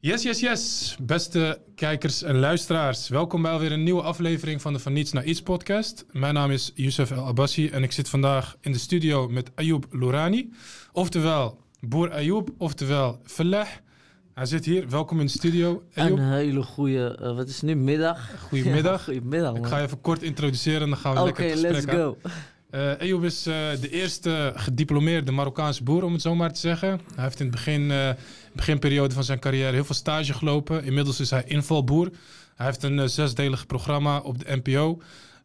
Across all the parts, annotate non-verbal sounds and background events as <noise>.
Yes, yes, yes. Beste kijkers en luisteraars. Welkom bij alweer een nieuwe aflevering van de Van Niets naar Iets podcast. Mijn naam is Youssef El Abbassi en ik zit vandaag in de studio met Ayoub Lourani. Oftewel Boer Ayoub, oftewel Feleh. Hij zit hier. Welkom in de studio. Ayoub, Een hele goede, eh, wat is het nu, middag? goedemiddag. <laughs> Ja, goedemiddag, ik ga je even kort introduceren en dan gaan we Oké, lekker het gesprek let's go. Eh Ayoub is eh, de eerste gediplomeerde Marokkaanse boer, om het zo maar te zeggen. Hij heeft in het begin, beginperiode van zijn carrière heel veel stage gelopen. Inmiddels is hij invalboer. Hij heeft een eh, zesdelig programma op de NPO.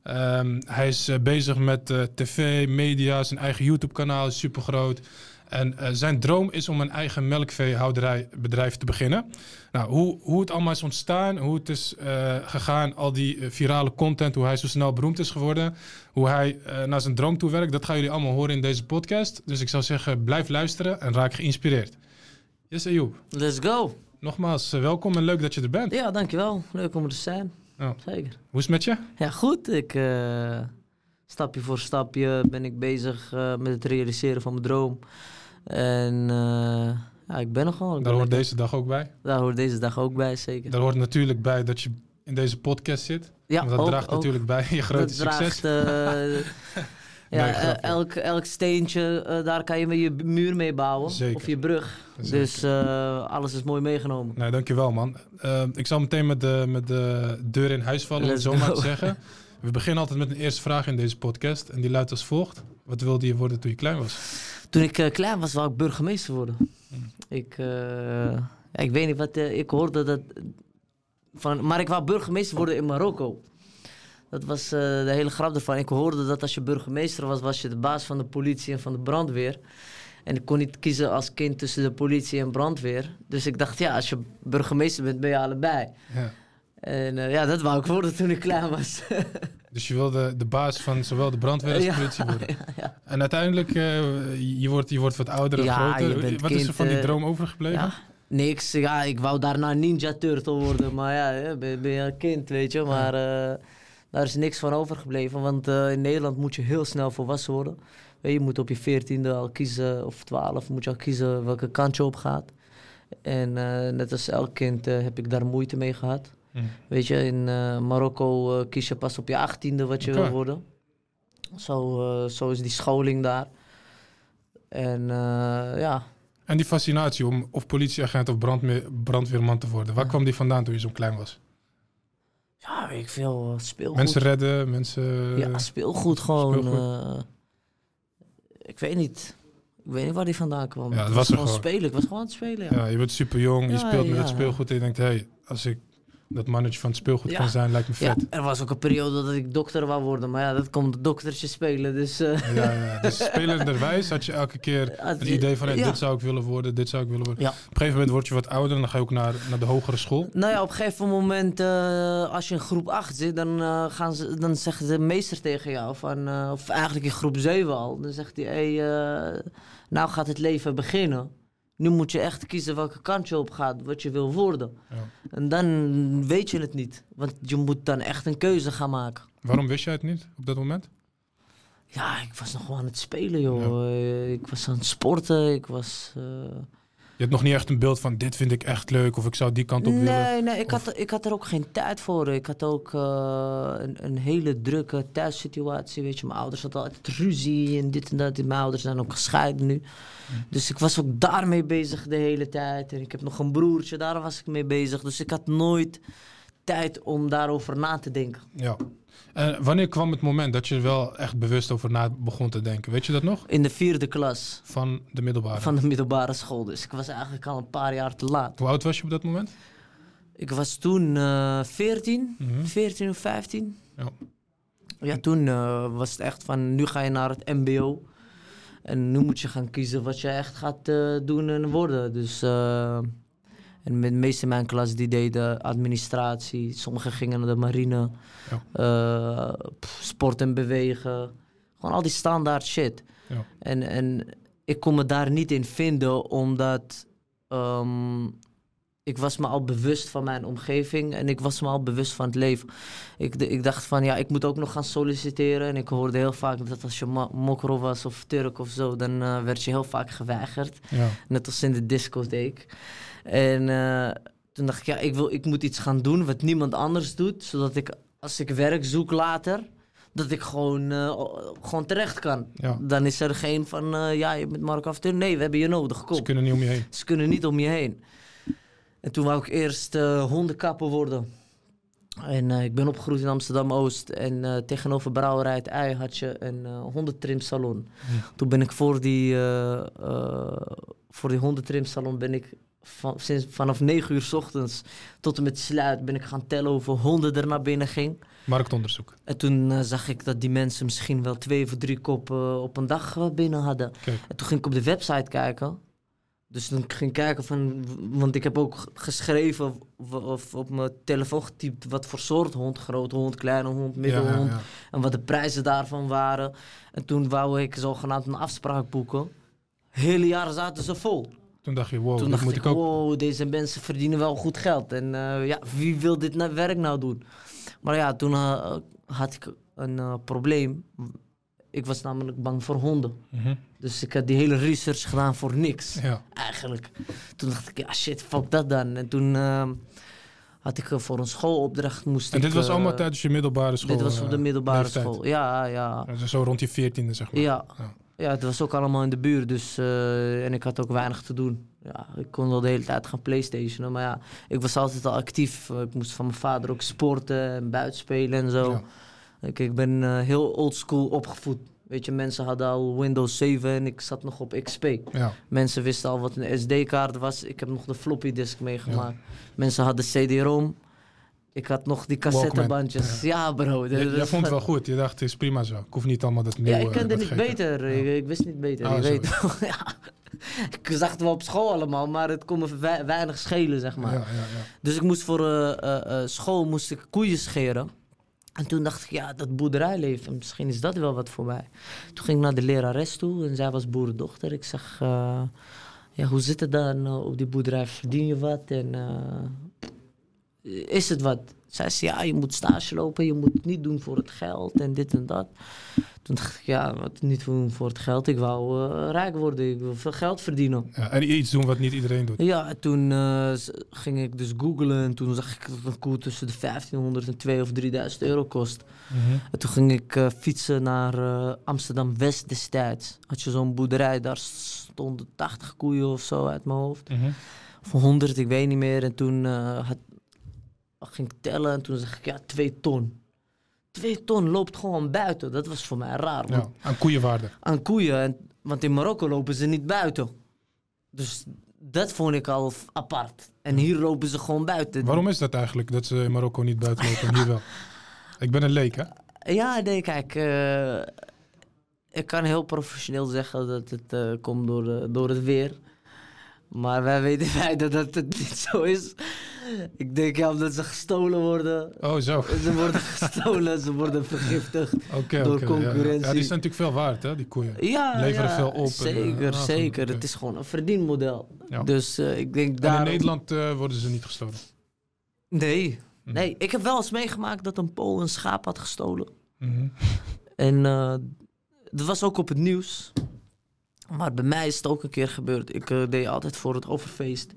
Ehm, hij is eh, bezig met eh, tv, media, zijn eigen YouTube-kanaal is supergroot. En eh, zijn droom is om een eigen melkveehouderijbedrijf te beginnen. Nou, hoe, hoe het allemaal is ontstaan, hoe het is gegaan, al die virale content, hoe hij zo snel beroemd is geworden, hoe hij naar zijn droom toe werkt, dat gaan jullie allemaal horen in deze podcast. Dus ik zou zeggen, blijf luisteren en raak geïnspireerd. Yes, Ayoub. Let's go. Nogmaals, eh, welkom en leuk dat je er bent. Ja, dankjewel. Leuk om er te zijn. Zeker. Hoe is het met je? Ja, goed. Ik, eh, stapje voor stapje ben ik bezig eh, met het realiseren van mijn droom. En ja, ik ben er gewoon. Ik Daar hoort lekker- deze dag ook bij. Daar hoort deze dag ook bij, zeker. Daar hoort natuurlijk bij dat je in deze podcast zit. ja, Want dat ook, draagt ook. natuurlijk bij je grote Dat succes. draagt, <laughs> ja, Nee, eh, elk, elk steentje, eh, daar kan je met je muur mee bouwen. Zeker. Of je brug. Zeker. Dus eh, alles is mooi meegenomen. Nee, dankjewel man. Ik zal meteen met de, met de deur in huis vallen, om het zo maar te zeggen. We beginnen altijd met een eerste vraag in deze podcast. En die luidt als volgt. Wat wilde je worden toen je klein was? Toen ik klein was, wou ik burgemeester worden. Hmm. Ik, ja, ik weet niet wat, ik hoorde dat, van, maar ik wou burgemeester worden in Marokko. Dat was eh, de hele grap ervan. Ik hoorde dat als je burgemeester was, was je de baas van de politie en van de brandweer. En ik kon niet kiezen als kind tussen de politie en brandweer. Dus ik dacht, ja, als je burgemeester bent, ben je allebei. Ja. En eh, ja, dat wou ik worden toen ik klein was. <laughs> Dus je wilde de baas van zowel de brandweer als de politie worden. <laughs> ja, ja. En uiteindelijk, eh, je, wordt, je wordt wat ouder en Ja, groter. wat is er van die droom overgebleven? Niks. Ja, ik wou daarna Ninja Turtle worden, maar ja, ben, ben je een kind, weet je. Maar daar is niks van overgebleven, want eh, in Nederland moet je heel snel volwassen worden. Je, moet op je veertiende al kiezen, of twaalf, moet je al kiezen welke kant je op gaat. En eh, net als elk kind eh, heb ik daar moeite mee gehad. Hm. Weet je, in Marokko kies je pas op je achttiende wat je wil worden. Zo, zo is die scholing daar. En ja, En die fascinatie om of politieagent of brandweerman te worden. Waar kwam die vandaan toen je zo klein was? Ja, weet ik veel, eh, speelgoed. Mensen redden, mensen... Ja, speelgoed gewoon. speelgoed. eh, ik weet niet. Ik weet niet waar die vandaan kwam. Ja, het was gewoon gewoon. spelen. Ik was gewoon aan het spelen, ja. Ja, je bent super jong, je speelt met het speelgoed en je denkt, hé, hey, als ik dat mannetje van het speelgoed Ja. kan zijn, lijkt me Ja, vet. er was ook een periode dat ik dokter wou worden, maar ja, dat komt doktertje spelen, dus... eh, Ja, ja. Dus spelenderwijs had je elke keer <laughs> het idee van, hey, ja. dit zou ik willen worden, dit zou ik willen worden. Ja. Op een gegeven moment word je wat ouder en dan ga je ook naar, naar de hogere school. Nou ja, op een gegeven moment, eh, als je in groep 8 zit, dan, eh, gaan ze, dan zegt de meester tegen jou, van, of eigenlijk in groep 7 al, dan zegt hij, hey, nou gaat het leven beginnen. Nu moet je echt kiezen welke kant je op gaat, wat je wil worden. Ja. En dan weet je het niet, want je moet dan echt een keuze gaan maken. Waarom wist jij het niet op dat moment? Ja, ik was nog gewoon aan het spelen, joh. Ik was aan het sporten, ik was... eh, Je hebt nog niet echt een beeld van, dit vind ik echt leuk of ik zou die kant op willen. Nee, nee ik, had, ik had er ook geen tijd voor. Ik had ook eh, een, een hele drukke thuissituatie. Weet je, mijn ouders hadden altijd ruzie en dit en dat. Mijn ouders zijn ook gescheiden nu. Dus ik was ook daarmee bezig de hele tijd. En ik heb nog een broertje, daar was ik mee bezig. Dus ik had nooit tijd om daarover na te denken. Ja. En wanneer kwam het moment dat je er wel echt bewust over na begon te denken? Weet je dat nog? In de vierde klas Van de middelbare. van de middelbare school. Dus ik was eigenlijk al een paar jaar te laat. Hoe oud was je op dat moment? Ik was toen eh 14, Mhm. 14 of 15. Ja. Ja, toen eh, was het echt van, nu ga je naar het mbo. En nu moet je gaan kiezen wat je echt gaat eh, doen en worden. Dus, eh, en met de meeste in mijn klas die deden administratie. Sommigen gingen naar de marine. Ja. eh, pff, sport en bewegen. Gewoon al die standaard shit. Ja. En, en ik kon me daar niet in vinden, omdat ehm, ik was me al bewust van mijn omgeving en ik was me al bewust van het leven. Ik, ik dacht van ja, ik moet ook nog gaan solliciteren. En ik hoorde heel vaak dat als je mokro was of Turk of zo, dan eh, werd je heel vaak geweigerd. Ja. Net als in de discotheek. En eh, toen dacht ik, ja, ik, wil, ik moet iets gaan doen wat niemand anders doet. Zodat ik, als ik werk zoek later, dat ik gewoon, eh, gewoon terecht kan. Ja. Dan is er geen van, ja, je bent Marco After. Nee, we hebben je nodig, kom. Ze kunnen niet om je heen. Ze kunnen niet om je heen. En toen wou ik eerst hondenkapper worden. En eh, ik ben opgegroeid in Amsterdam-Oost. En eh, tegenover Brouwerij het Ei had je een hondentrimsalon. Toen ben ik voor die, voor die hondentrimsalon ben ik van, sinds, vanaf 9 uur s ochtends tot en met sluit ben ik gaan tellen hoeveel honden er naar binnen ging. Marktonderzoek. En toen zag ik dat die mensen misschien wel twee of drie koppen op een dag binnen hadden. Kijk. En toen ging ik op de website kijken. Dus toen ging ik kijken van, want ik heb ook geschreven of, of op mijn telefoon getypt wat voor soort hond, grote hond, kleine hond, middelhond ja, ja. en wat de prijzen daarvan waren. En toen wou ik zogenaamd een afspraak boeken. Hele jaren zaten ze vol. Toen dacht je, wow, toen dacht moet ik, ik ook. wow, deze mensen verdienen wel goed geld. En eh, ja, wie wil dit nou- werk nou doen? Maar ja, toen eh, had ik een eh, probleem. Ik was namelijk bang voor honden. Mhm. Dus ik had die hele research gedaan voor niks, Ja. eigenlijk. Toen dacht ik, ja shit, fuck dat dan. En toen eh, had ik eh, voor een schoolopdracht moest En ik... dit was eh, allemaal tijdens je middelbare school? Dit was op de eh, middelbare leeftijd? school. Ja, ja. Dus zo rond je veertiende, zeg maar. Ja. Ja. Ja, het was ook allemaal in de buurt, dus, en ik had ook weinig te doen. Ja, ik kon wel de hele tijd gaan playstationen, maar ja, ik was altijd al actief. Ik moest van mijn vader ook sporten en buitenspelen en zo. Ja. Ik, ik ben eh, heel oldschool opgevoed. Weet je, mensen hadden al Windows 7 en ik zat nog op XP. Ja. Mensen wisten al wat een SD-kaart was. Ik heb nog de floppy disk meegemaakt. Mensen hadden CD-ROM. Ik had nog die cassettebandjes. Ja, bro. Je, vond het wel goed. Je dacht, het is prima zo. Ik hoef niet allemaal dat nieuwe... Ja, ik kende niet beter. Ik, ik wist niet beter. Ah, je zo. weet, <laughs> ja. Ik zag het wel op school allemaal, maar het kon me wei- weinig schelen, zeg maar. Ja, ja, ja. Dus ik moest voor eh, eh, eh, school moest ik koeien scheren. En toen dacht ik, ja, dat boerderijleven, misschien is dat wel wat voor mij. Toen ging ik naar de lerares toe en zij was boerendochter. Ik zeg, eh, ja, hoe zit het dan eh, op die boerderij? Verdien je wat? En eh, is het wat? Zei, ja, je moet stage lopen, je moet het niet doen voor het geld en dit en dat. Toen dacht ik, ja, wat niet doen voor het geld. Ik wou eh, rijk worden, ik wil veel geld verdienen. Ja, En iets doen wat niet iedereen doet. Ja, en toen eh, ging ik dus googlen en toen zag ik dat een koe tussen de 1500 en 2 of 3000 euro kost. Mhm. En toen ging ik eh, fietsen naar Amsterdam-West destijds. Had je zo'n boerderij, daar stonden 80 koeien of zo uit mijn hoofd. Mhm. Of 100, ik weet niet meer. En toen had, ging ik tellen en toen zag ik, ja, 2 ton. 2 ton loopt gewoon buiten. Dat was voor mij raar. Ja, aan koeienwaarde. aan koeien. En, want in Marokko lopen ze niet buiten. Dus dat vond ik al apart. En hier lopen ze gewoon buiten. Waarom is dat eigenlijk, dat ze in Marokko niet buiten lopen en hier wel? Ik ben een leek, hè? Ja, nee, kijk. eh, ik kan heel professioneel zeggen dat het eh, komt door, door het weer. Maar wij weten <laughs> wij dat dat het niet zo is. Ik denk ja, omdat ze gestolen worden. Oh, zo. Ze worden <laughs> gestolen, ze worden vergiftigd. Door ja, ja. concurrentie. Ja, die zijn natuurlijk veel waard, hè, die koeien. Ja, Leveren ja, veel op Zeker, eh, ah, zeker. oké. Het is gewoon een verdienmodel. Dus eh, ik denk En daar. in Nederland eh, worden ze niet gestolen. Nee. Mhm. Nee, ik heb wel eens meegemaakt dat een Pool een schaap had gestolen. Mhm. En dat was ook op het nieuws. Maar bij mij is het ook een keer gebeurd. Ik eh, deed altijd voor het overfeest.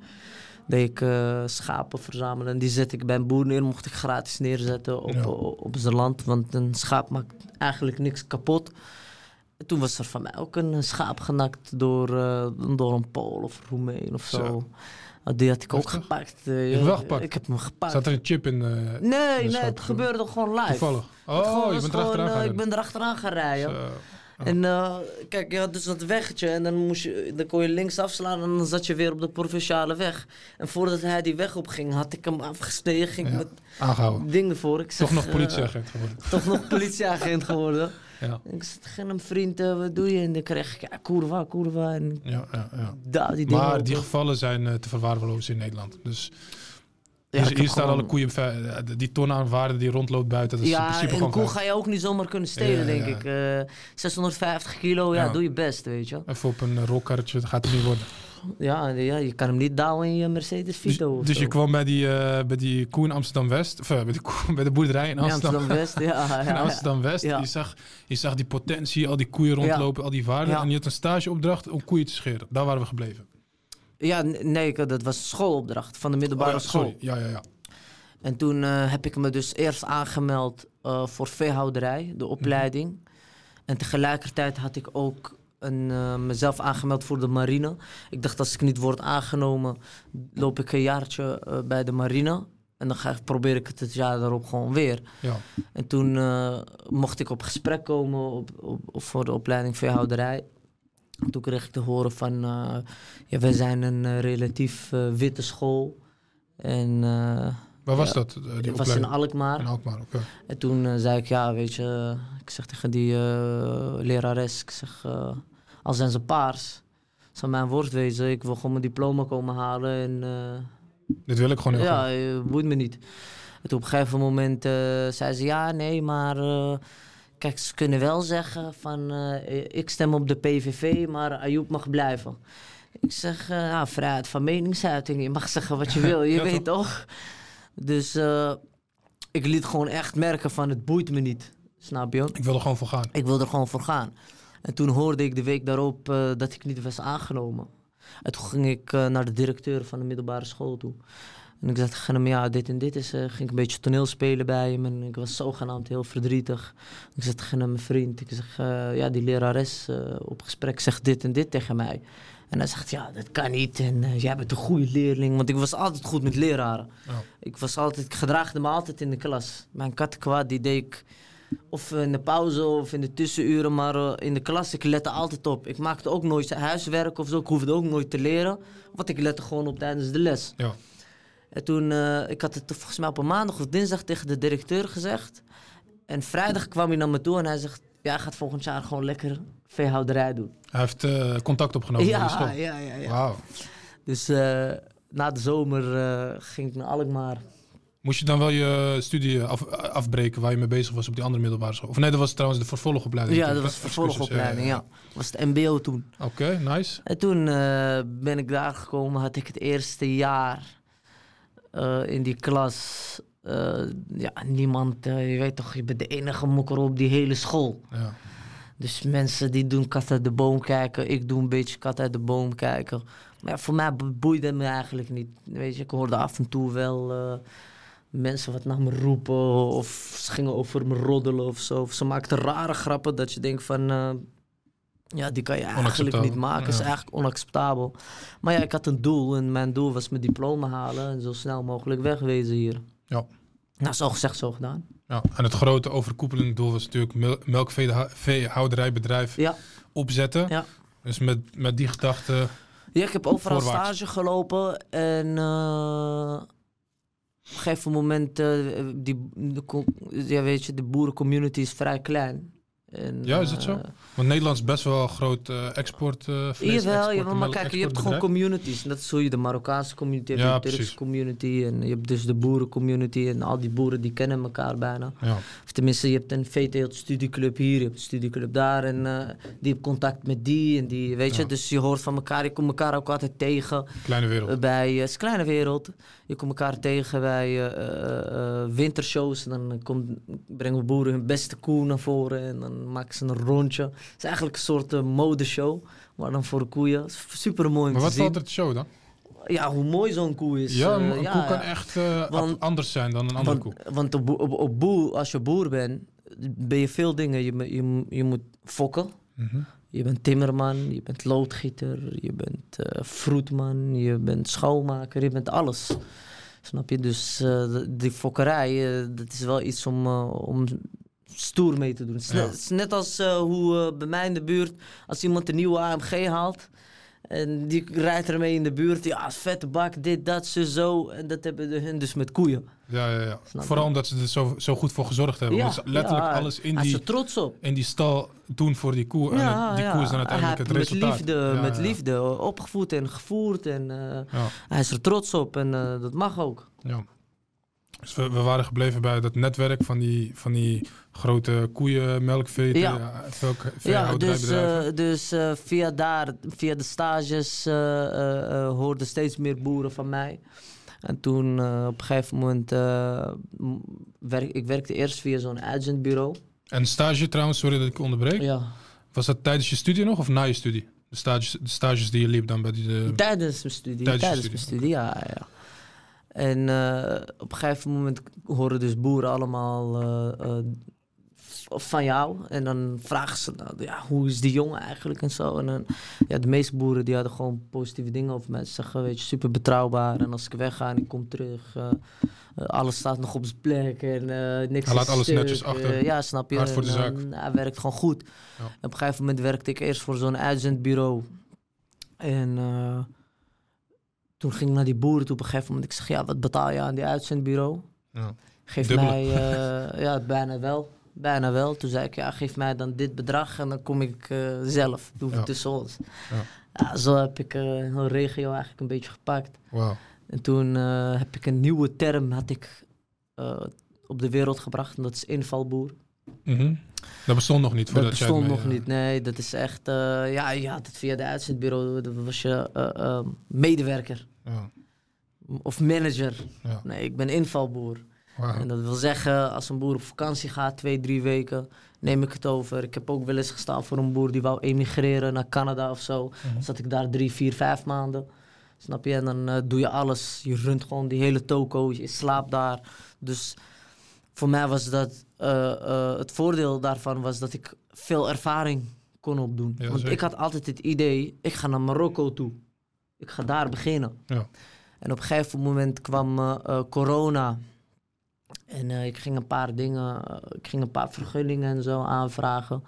Deed ik eh, schapen verzamelen. En die zet ik bij een boer neer. Mocht ik gratis neerzetten op, Ja. op, op zijn land. Want een schaap maakt eigenlijk niks kapot. En toen was er van mij ook een schaap genakt door, eh, door een Pool of Roemeen of zo. Zo. Ah, Die had ik ook gepakt. Je hebt wel gepakt? Ik heb hem gepakt. Zat er een chip in? Nee, nee, het gebeurde gewoon live. toevallig? Oh, je bent erachteraan gaan Ik rennen. ben erachteraan gaan rijden. Zo. En eh, kijk, je had dus dat weggetje en dan, moest je, dan kon je links afslaan en dan zat je weer op de provinciale weg. En voordat hij die weg op ging, had ik hem afgesneden, ging ik Ja. met Aangehouden. dingen voor. Ik zeg, Toch nog eh, politieagent geworden. toch nog <laughs> politieagent geworden. Ja, ik zei tegen hem, vriend, eh, wat doe je? En dan kreeg ik, ja, kurwa, kurwa. En ja, ja. ja. daar die dingen Maar die gevallen zijn te verwaarlozen in Nederland. Dus, Ja, dus hier staan gewoon- alle koeien, eh, die ton aan waarde die rondloopt buiten. Dat is in Ja, principe een koe ga je ook niet zomaar kunnen stelen, Ja, denk ik. Eh 650 kilo, ja, doe je best, weet je. Even op een eh, rolkarretje, dat gaat het niet worden. Ja, ja, je kan hem niet douwen in je Mercedes Dus, Vito. dus je kwam bij die, eh, bij die koe in Amsterdam-West, of eh, bij, die koe, <laughs> bij de boerderij in Ja, Amsterdam. Amsterdam-West, <laughs> ja. ja, in. Amsterdam-West. Je, zag, je zag die potentie, al die koeien rondlopen, al die waarden. En je had een stageopdracht om koeien te scheren. Daar waren we gebleven. Ja, nee, dat was schoolopdracht van de middelbare Oh ja, school. sorry. Ja, ja, ja. En toen eh, heb ik me dus eerst aangemeld eh, voor veehouderij, de opleiding. En tegelijkertijd had ik ook een, eh, mezelf aangemeld voor de marine. Ik dacht, als ik niet word aangenomen, loop ik een jaartje bij de marine. En dan ga ik, probeer ik het het jaar daarop gewoon weer. ja. En toen mocht ik op gesprek komen op, op, op- voor de opleiding veehouderij. En Toen kreeg ik te horen van, ja, wij zijn een eh, relatief eh, witte school. En Waar was Ja. dat, die was in? Alkmaar. In Alkmaar. En toen zei ik, ja, weet je, ik zeg tegen die lerares, ik zeg, al zijn ze paars, zal mijn woord wezen, ik wil gewoon mijn diploma komen halen en Dit wil ik gewoon heel ja, graag. boeit me niet. En toen op een gegeven moment zei ze, ja, nee, maar kijk, ze kunnen wel zeggen van, eh, ik stem op de PVV, maar Ayoub mag blijven. Ik zeg, ja, vrijheid van meningsuiting, je mag zeggen wat je wil, je <laughs> Ja, weet toch? Dus eh, ik liet gewoon echt merken van, het boeit me niet, snap je? Ik wil er gewoon voor gaan. Ik wil er gewoon voor gaan. En toen hoorde ik de week daarop dat ik niet was aangenomen. En toen ging ik naar de directeur van de middelbare school toe. En ik zei tegen hem, ja, dit en dit is... eh, ging ik een beetje toneel spelen bij hem. En ik was zogenaamd heel verdrietig. Ik zei tegen hem, mijn vriend, ik zeg, eh, ja, die lerares eh, op gesprek zegt dit en dit tegen mij. En hij zegt, ja, dat kan niet. En jij bent een goede leerling. Want ik was altijd goed met leraren. Ik was altijd, ik gedraagde me altijd in de klas. Mijn kattenkwaad, die deed ik of in de pauze of in de tussenuren, maar in de klas, ik lette altijd op. Ik maakte ook nooit huiswerk of zo, ik hoefde ook nooit te leren, want ik lette gewoon op tijdens de les. Ja. En toen, eh, ik had het volgens mij op een maandag of dinsdag tegen de directeur gezegd. En vrijdag kwam hij naar me toe en hij zegt, ja, gaat volgend jaar gewoon lekker veehouderij doen. Hij heeft eh, contact opgenomen met die ja, school. ja, ja, ja. Wauw. Dus eh, na de zomer ging ik naar Alkmaar. Moest je dan wel je studie af, afbreken waar je mee bezig was op die andere middelbare school? Of nee, dat was trouwens de vervolgopleiding. Ja, dat was? Excuses, vervolgopleiding, ja. Dat was het mbo toen. Oké, nice. En toen ben ik daar gekomen, had ik het eerste jaar eh, in die klas. eh, ja, niemand, eh, je weet toch, je bent de enige mokker op die hele school. Ja. Dus mensen die doen kat uit de boom kijken, ik doe een beetje kat uit de boom kijken. Maar ja, voor mij bo- boeide het me eigenlijk niet. Weet je, ik hoorde af en toe wel mensen wat naar me roepen of ze gingen over me roddelen of zo. Of ze maakten rare grappen dat je denkt van, ja, die kan je eigenlijk niet maken. is ja. eigenlijk onacceptabel. Maar ja, ik had een doel en mijn doel was mijn diploma halen en zo snel mogelijk wegwezen hier. Ja. Nou, zo gezegd, zo gedaan. ja. En het grote overkoepelende doel was natuurlijk mel melkveehouderijbedrijf Ja, opzetten. Ja. Dus met, met die gedachte... Ja, ik heb overal Voorwaarts. stage gelopen en eh, op een gegeven moment, eh, die, de, ja, weet je, de boerencommunity is vrij klein. En, Ja, is dat zo? eh, Want Nederland is best wel een groot eh, export uh, vlees Jawel, export, jawel, maar kijk, je hebt gewoon communities. En dat is hoe je de Marokkaanse community hebt, Ja, je Turkse precies. community en je hebt dus de boerencommunity en al die boeren die kennen elkaar bijna. Ja. Of tenminste, je hebt een VTL studieclub hier, je hebt een studieclub daar en eh, die heeft contact met die en die, weet je. Ja. Dus je hoort van elkaar, je komt elkaar ook altijd tegen. Kleine wereld. Bij, het is een kleine wereld. Je komt elkaar tegen bij eh, eh, eh, wintershows. En dan komt, brengen boeren hun beste koe naar voren. En dan maken ze een rondje. Het is eigenlijk een soort modeshow. Maar dan voor de koeien. Is super mooi maar wat valt er te show dan? Ja, hoe mooi zo'n koe is. ja, een koe kan echt Want- anders zijn dan een andere koe. Want, want op, op, op boer, als je boer bent, ben je veel dingen. Je, moet- je, je moet fokken. Mhm. Je bent timmerman, je bent loodgieter, je bent eh vroedman, je bent schoonmaker, je bent alles. Snap je? Dus eh, die fokkerij, eh, dat is wel iets om, om stoer mee te doen. Het is, Ja. net, het is net als hoe bij mij in de buurt, als iemand een nieuwe AMG haalt... En die rijdt ermee in de buurt. Ja, vette bak, dit, dat, zo, zo. En dat hebben de, hun dus met koeien. Ja, ja, ja. Snap je? Vooral omdat ze er zo, zo goed voor gezorgd hebben. ja, ze letterlijk ja, alles in Hij is die, trots op. in die stal doen voor die koe. en het- die koe is dan uiteindelijk het resultaat. Met liefde, met liefde opgevoed en gevoerd. En Ja, hij is er trots op en eh, dat mag ook. ja. Dus we, we waren gebleven bij dat netwerk van die, van die grote koeien, melkvee, Ja. ja. Ja, dus, eh, dus eh, via daar, via de stages, eh, hoorden steeds meer boeren van mij. En toen op een gegeven moment, werk, ik werkte eerst via zo'n agentbureau. En stage trouwens, sorry dat ik onderbreek. Ja. Was dat tijdens je studie nog of na je studie? De stages, de stages die je liep dan bij die... De... Tijdens mijn studie. Tijdens Tijdens, je mijn studie, studie, ja. ja. En eh, op een gegeven moment horen dus boeren allemaal eh, eh, van jou. En dan vragen ze, nou, ja, hoe is die jongen eigenlijk en zo. En dan, ja, de meeste boeren die hadden gewoon positieve dingen over mij. Ze zeggen, weet je, super betrouwbaar. En als ik wegga en ik kom terug, alles staat nog op zijn plek. En eh, niks Hij laat alles stuk. netjes achter. Ja, snap je. Hard voor de zaak. hij werkt gewoon goed. Ja. Op een gegeven moment werkte ik eerst voor zo'n uitzendbureau. En toen ging ik naar die boeren toe op een gegeven moment. Ik zeg, ja, wat betaal je aan die uitzendbureau? Ja. Geef Dubbele. mij, eh, <laughs> ja, bijna wel. Bijna wel. Toen zei ik, ja, geef mij dan dit bedrag en dan kom ik eh, zelf. Doe het Ja. tussen ons. Ja. Ja, zo heb ik eh een regio eigenlijk een beetje gepakt. En toen heb ik een nieuwe term had ik, op de wereld gebracht. En dat is invalboer. Mhm. Dat bestond nog niet Dat voordat jij bestond mee, nog eh, niet, nee. Dat is echt, eh, ja, je had het via de uitzendbureau. Dat was je eh, medewerker Ja. of manager. Ja. Nee, ik ben invalboer. En dat wil zeggen, als een boer op vakantie gaat, twee, drie weken, neem ik het over. Ik heb ook wel eens gestaan voor een boer die wou emigreren naar Canada of zo. Mhm. Zat ik daar drie, vier, vijf maanden. Snap je? En dan doe je alles. Je runt gewoon die hele toko, je slaapt daar. Dus voor mij was dat, eh, eh, het voordeel daarvan was dat ik veel ervaring kon opdoen. Ja, Want zeker. ik had altijd het idee, ik ga naar Marokko toe. Ik ga daar beginnen. Ja. En op een gegeven moment kwam eh, corona. En ik ging een paar dingen, ik ging een paar vergunningen en zo aanvragen.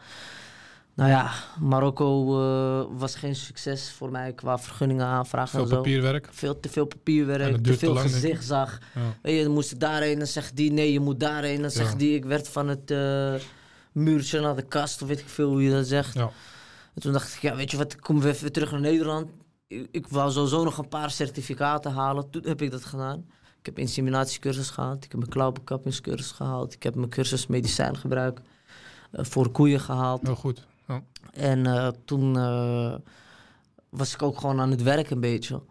Nou ja, Marokko eh, was geen succes voor mij qua vergunningen aanvragen Veel en zo. papierwerk. Veel te veel papierwerk, te veel gezichtsag. Ja. Weet je, dan moest ik daarheen, dan zegt die nee, je moet daarheen. Dan zegt Ja. die, ik werd van het eh, muurtje naar de kast, of weet ik veel hoe je dat zegt. Ja. En toen dacht ik, ja, weet je wat, ik kom weer even terug naar Nederland. Ik, ik wou sowieso nog een paar certificaten halen. Toen heb ik dat gedaan. Ik heb inseminatiecursus gehad. Ik heb mijn klauwbekappingscursus gehaald. Ik heb mijn cursus medicijngebruik eh, voor koeien gehaald. Heel goed. Ja. En eh, toen eh, was ik ook gewoon aan het werk een beetje.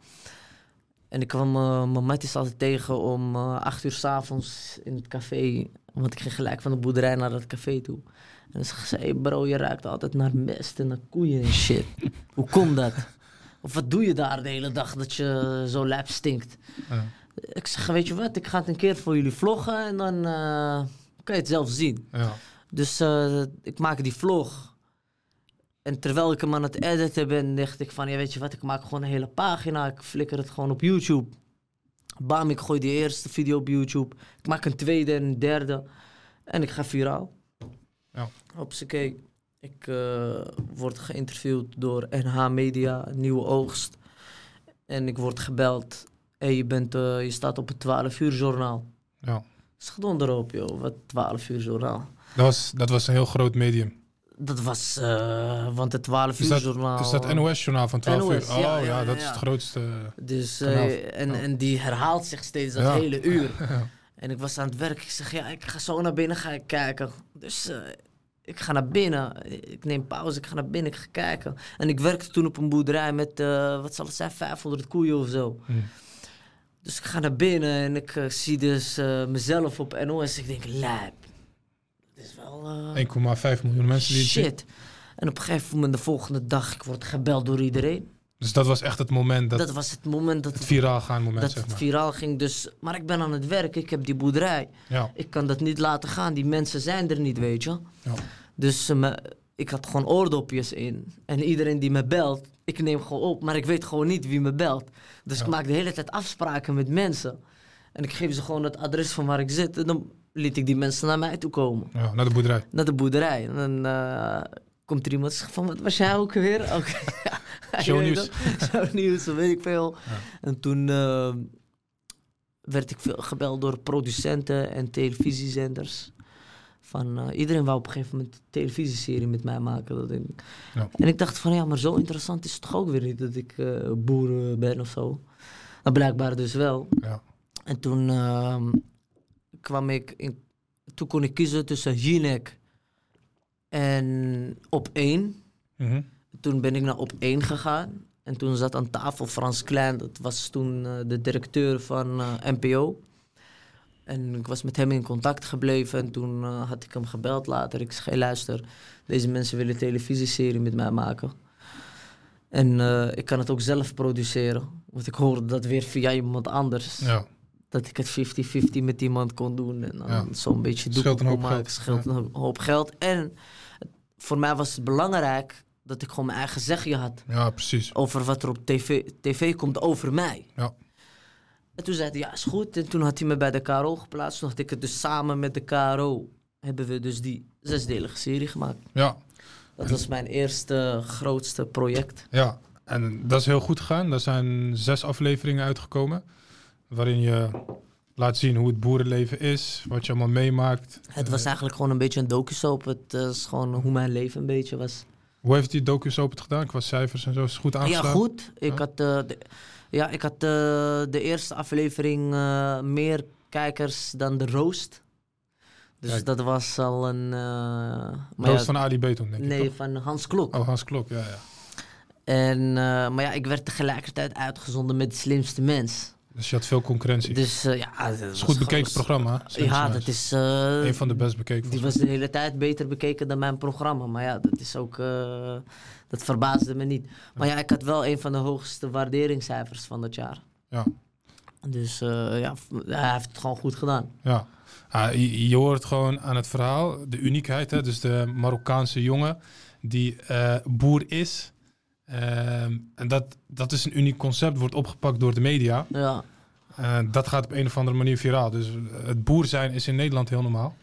En ik kwam eh, mijn matties altijd tegen om acht uur s'avonds in het café. Want ik ging gelijk van de boerderij naar dat café toe. En dan zei ze, hey bro, je ruikt altijd naar mest en naar koeien en shit. <laughs> Hoe komt dat? Of wat doe je daar de hele dag dat je zo lijp stinkt? Ja. Ik zeg, weet je wat, ik ga het een keer voor jullie vloggen en dan eh, kan je het zelf zien. Ja. Dus ik maak die vlog. En terwijl ik hem aan het editen ben, dacht ik van, ja weet je wat, ik maak gewoon een hele pagina. Ik flikker het gewoon op YouTube. Bam, ik gooi die eerste video op YouTube. Ik maak een tweede en een derde. En ik ga viraal. Ja. Hopsakee. Ik eh, word geïnterviewd door NH Media, Nieuwe Oogst. En ik word gebeld. Hey, je, bent, eh, je staat op het 12 uur journaal. Ja. Schadon erop, joh. Wat 12 uur journaal. Dat, was, dat was een heel groot medium. Dat was, eh, want het 12 Is uur journaal. is dat NOS-journaal van 12 NOS, uur? Oh ja, ja, ja, dat ja. is het grootste. Dus, eh, en, en die herhaalt zich steeds dat hele uur. <laughs> En ik was aan het werk. Ik zeg, ja, ik ga zo naar binnen ga ik kijken. Dus eh, ik ga naar binnen. Ik neem pauze, ik ga naar binnen, ik ga kijken. En ik werkte toen op een boerderij met, wat zal het zijn, 500 koeien of zo. Hm. Dus ik ga naar binnen en ik zie dus mezelf op NOS. Ik denk, lijp. Dit is wel... eh, 1,5 miljoen mensen die het shit. En op een gegeven moment, de volgende dag, ik word gebeld door iedereen. Dus dat was echt het moment, dat, Dat, was het moment dat het het, viraal gaan moment, dat zeg het maar. viraal ging. Dus, maar ik ben aan het werk, ik heb die boerderij. Ja, Ik kan dat niet laten gaan, die mensen zijn er niet, weet je. ja. Dus eh, ik had gewoon oordopjes in. En iedereen die me belt, ik neem gewoon op, maar ik weet gewoon niet wie me belt. Dus Ja. ik maak de hele tijd afspraken met mensen. En ik geef ze gewoon het adres van waar ik zit. En dan liet ik die mensen naar mij toe komen. ja, naar de boerderij. Naar de boerderij. En dan eh, komt er iemand en zegt van, wat was jij ook weer? <laughs> Oké. <laughs> Ja, je Shownieuws. <laughs> dat weet ik veel. Ja. En toen eh, werd ik veel gebeld door producenten en televisiezenders. Van, eh, iedereen wou op een gegeven moment een televisieserie met mij maken. Dat ik, Ja. En ik dacht van, ja, maar zo interessant is het toch ook weer niet dat ik boer ben of zo. Nou, blijkbaar dus wel. Ja. En toen ehm, kwam ik in, toen kon ik kiezen tussen Jinek en op één. Mhm. Toen ben ik naar op één gegaan. En toen zat aan tafel Frans Klein, dat was toen eh, de directeur van eh, NPO. En ik was met hem in contact gebleven en toen eh, had ik hem gebeld later. Ik zei, "Hey, luister, deze mensen willen een televisieserie met mij maken. En ik kan het ook zelf produceren. Want ik hoorde dat weer via iemand anders. Ja, Dat ik het 50-50 met iemand kon doen. En dan Ja. zo'n beetje doek Scheelt een hoop maken. geld. Scheelt een hoop geld. En voor mij was het belangrijk dat ik gewoon mijn eigen zegje had. ja precies. Over wat er op tv, tv komt over mij. Ja. En toen zei hij, ja, is goed. En toen had hij me bij de KRO geplaatst. Toen had ik het dus samen met de KRO... hebben we dus die zesdelige serie gemaakt. Ja, Dat was mijn eerste grootste project. ja. En dat is heel goed gegaan. Er zijn zes afleveringen uitgekomen. Waarin je laat zien hoe het boerenleven is. Wat je allemaal meemaakt. Het was eigenlijk gewoon een beetje een docusoap. Het eh, is gewoon hoe mijn leven een beetje was. Hoe heeft die docusoap het gedaan? Qua cijfers en zo. Is het goed Ja, aangeslagen? goed. Ik Ja. had, eh, de, ja, ik had eh, de eerste aflevering eh, meer kijkers dan de Roost. Dus Kijk. dat was al een... eh, maar Roost ja, van Ali B toen, denk ik. nee, van Hans Klok. Oh, Hans Klok, ja, ja. En, eh, maar ja, ik werd tegelijkertijd uitgezonden met de slimste mens. Dus je had veel concurrentie. Dus ja, dat is goed bekeken programma. Ja, dat is... eh, Een van de best bekeken. Die was de hele tijd beter bekeken dan mijn programma. Maar ja, dat is ook. eh, dat verbaasde me niet. Maar ja, ik had wel een van de hoogste waarderingscijfers van dat jaar. Ja. Dus eh, ja, hij heeft het gewoon goed gedaan. Ja, Ah, je, je hoort gewoon aan het verhaal de uniekheid. Hè? Dus de Marokkaanse jongen die boer is. Ehm, en dat, dat is een uniek concept, wordt opgepakt door de media. Ja, Eh, dat gaat op een of andere manier viraal. Dus eh, het boer zijn is in Nederland heel normaal.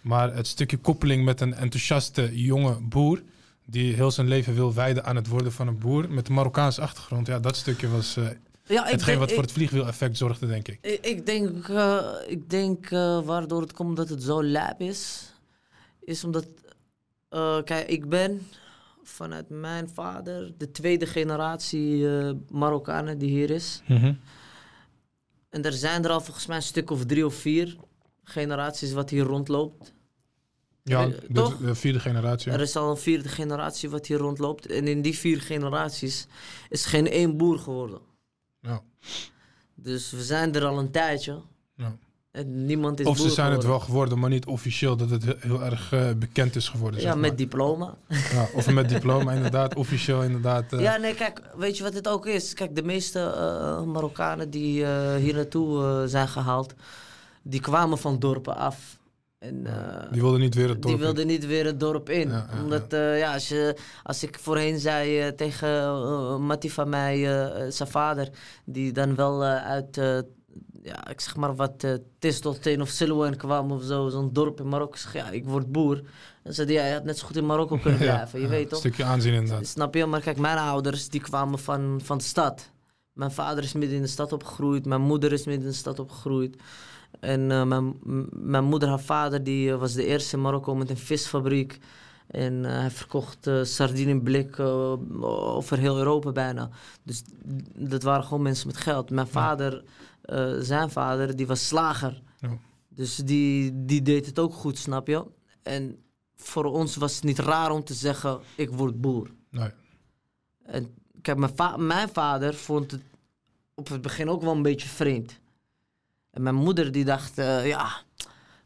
Maar het stukje koppeling met een enthousiaste jonge boer... die heel zijn leven wil wijden aan het worden van een boer... met een Marokkaanse achtergrond. Ja, dat stukje was eh, ja hetgeen denk, wat voor het vliegwiel-effect zorgde, denk ik. ik, ik denk, ik denk waardoor het komt dat het zo lijp is, is omdat. kijk, ik ben vanuit mijn vader de tweede generatie eh, Marokkanen die hier is. En er zijn er al volgens mij een stuk of drie of vier generaties wat hier rondloopt. Ja, Eh, de, toch? de vierde generatie. Er is al een vierde generatie wat hier rondloopt. En in die vier generaties is geen één boer geworden. Ja. Dus we zijn er al een tijdje. Ja. En niemand is Of ze zijn het geworden. wel geworden, maar niet officieel dat het heel, heel erg eh, bekend is geworden. Ja, zeg met diploma. Ja, of met <laughs> diploma, inderdaad. Officieel, inderdaad. eh, Ja, nee, kijk, weet je wat het ook is? Kijk, de meeste eh, Marokkanen die hier naartoe zijn gehaald, die kwamen van dorpen af. En, die wilden niet weer het dorp Die in. wilde niet weer het dorp in. Ja, ja, Omdat, ja. ja, als, je, als ik voorheen zei tegen Mattie van mij, zijn vader, die dan wel uit, ja, ik zeg maar wat, uh, Tistelteen of Silouan kwam of zo, zo'n dorp in Marokko. Ik zeg, ja, ik word boer. Dan zei hij, ja, je had net zo goed in Marokko kunnen <laughs> Ja, blijven, je ja, weet Een toch? stukje aanzien, inderdaad. Snap je? Maar kijk, mijn ouders, die kwamen van, van de stad. Mijn vader is midden in de stad opgegroeid, mijn moeder is midden in de stad opgegroeid. En eh, mijn, mijn moeder, haar vader, die eh, was de eerste in Marokko met een visfabriek. En eh, hij verkocht eh sardine in blik eh, over heel Europa bijna. Dus dat waren gewoon mensen met geld. Mijn vader, eh, zijn vader, die was slager. Ja. Dus die, die deed het ook goed, snap je? En voor ons was het niet raar om te zeggen, ik word boer. Nee. En kijk, mijn, va- mijn vader vond het op het begin ook wel een beetje vreemd. En mijn moeder die dacht, eh, ja,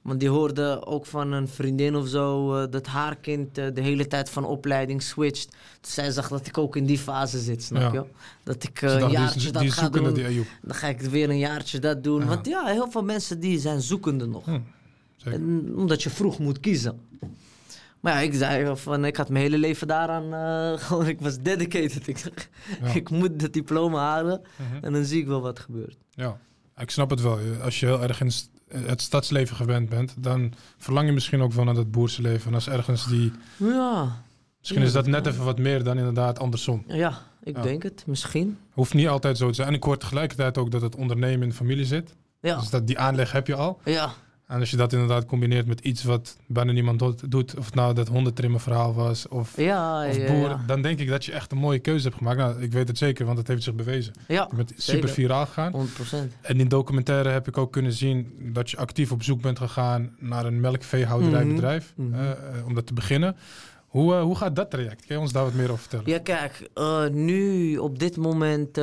want die hoorde ook van een vriendin of zo eh, dat haar kind eh, de hele tijd van opleiding switcht. Dus zij zag dat ik ook in die fase zit, snap Ja. je? Dat ik eh, een jaartje die, dat ga doen. die. Dan ga ik weer een jaartje dat doen. Ja. Want ja, heel veel mensen die zijn zoekende nog. Hm. En, omdat je vroeg moet kiezen. Maar ja, ik zei van, ik had mijn hele leven daaraan, <laughs> gewoon, ik was dedicated. Ik, Ja. ik moet het diploma halen Mhm. en dan zie ik wel wat gebeurt. Ja, ik snap het wel. Als je heel erg in st- het stadsleven gewend bent, dan verlang je misschien ook wel naar dat boerse leven. En als ergens die... Ja, Misschien is dat net even wat meer dan inderdaad andersom. ja ik Ja. denk het, misschien. Hoeft niet altijd zo te zijn. En ik hoor tegelijkertijd ook dat het ondernemen in de familie zit. Ja, Dus dat, die aanleg heb je al. ja, En als je dat inderdaad combineert met iets wat bijna niemand doet- of het nou dat hondentrimmen verhaal was, of, ja, of ja, boer, ja. dan denk ik dat je echt een mooie keuze hebt gemaakt. Nou, ik weet het zeker, want het heeft zich bewezen. Ja, Je bent super viraal gegaan. 100%. En in documentaire heb ik ook kunnen zien dat je actief op zoek bent gegaan naar een melkveehouderijbedrijf, Mhm. eh, eh, om dat te beginnen. Hoe, eh, hoe gaat dat traject? Kun je ons daar wat meer over vertellen? Ja, kijk, nu op dit moment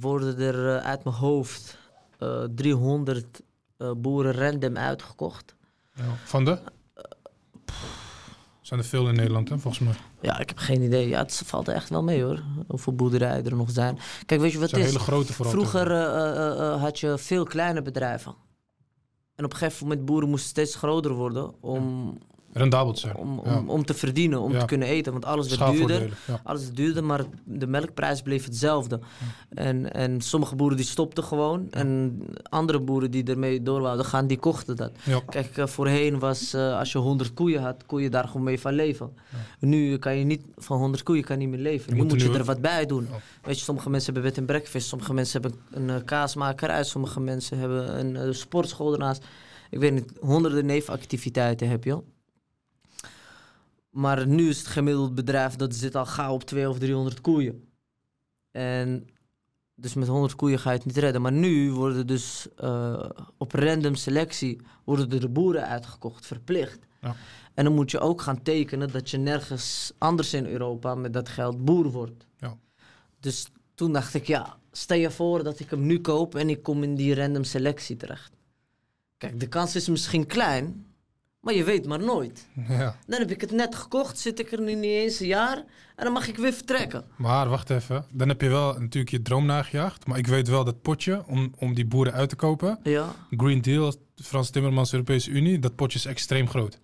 worden er uit mijn hoofd eh 300 eh, boeren random uitgekocht. Ja. Van de? Zijn er veel in Nederland, hè, volgens mij. Ja, ik heb geen idee. Ja, het valt echt wel mee hoor. Hoeveel boerderijen er nog zijn. Kijk, weet je wat Het is? hele grote vooral. Vroeger eh, eh, eh, eh, had je veel kleine bedrijven. En op een gegeven moment boeren moesten steeds groter worden om, Rendabel te zijn. om, Ja. om, om te verdienen, om Ja. te kunnen eten. Want alles werd duurder. Ja. Alles werd duurder, maar de melkprijs bleef hetzelfde. En, en sommige boeren die stopten gewoon. En andere boeren die ermee door wouden gaan, die kochten dat. Kijk, eh, voorheen was eh, als je 100 koeien had, kon je daar gewoon mee van leven. Nu kan je niet van 100 koeien kan niet meer leven. Je nu moet moet je er wat bij doen. Weet je, sommige mensen hebben bed en breakfast, sommige mensen hebben een eh, kaasmakerij, sommige mensen hebben een sportschool ernaast. Ik weet niet, honderden nevenactiviteiten heb je. Maar nu is het gemiddeld bedrijf dat zit al gauw op 200 of 300 koeien. En dus met 100 koeien ga je het niet redden. Maar nu worden dus eh, op random selectie worden er de boeren uitgekocht, verplicht. Ja. En dan moet je ook gaan tekenen dat je nergens anders in Europa met dat geld boer wordt. Ja. Dus toen dacht ik, ja, stel je voor dat ik hem nu koop en ik kom in die random selectie terecht. Kijk, de kans is misschien klein, maar je weet maar nooit. Ja. Dan heb ik het net gekocht, zit ik er nu niet eens een jaar en dan mag ik weer vertrekken. Maar wacht even. Dan heb je wel natuurlijk je droom nagejaagd. Maar ik weet wel dat potje om, om die boeren uit te kopen. Ja, Green Deal, Frans Timmermans, Europese Unie. Dat potje is extreem groot.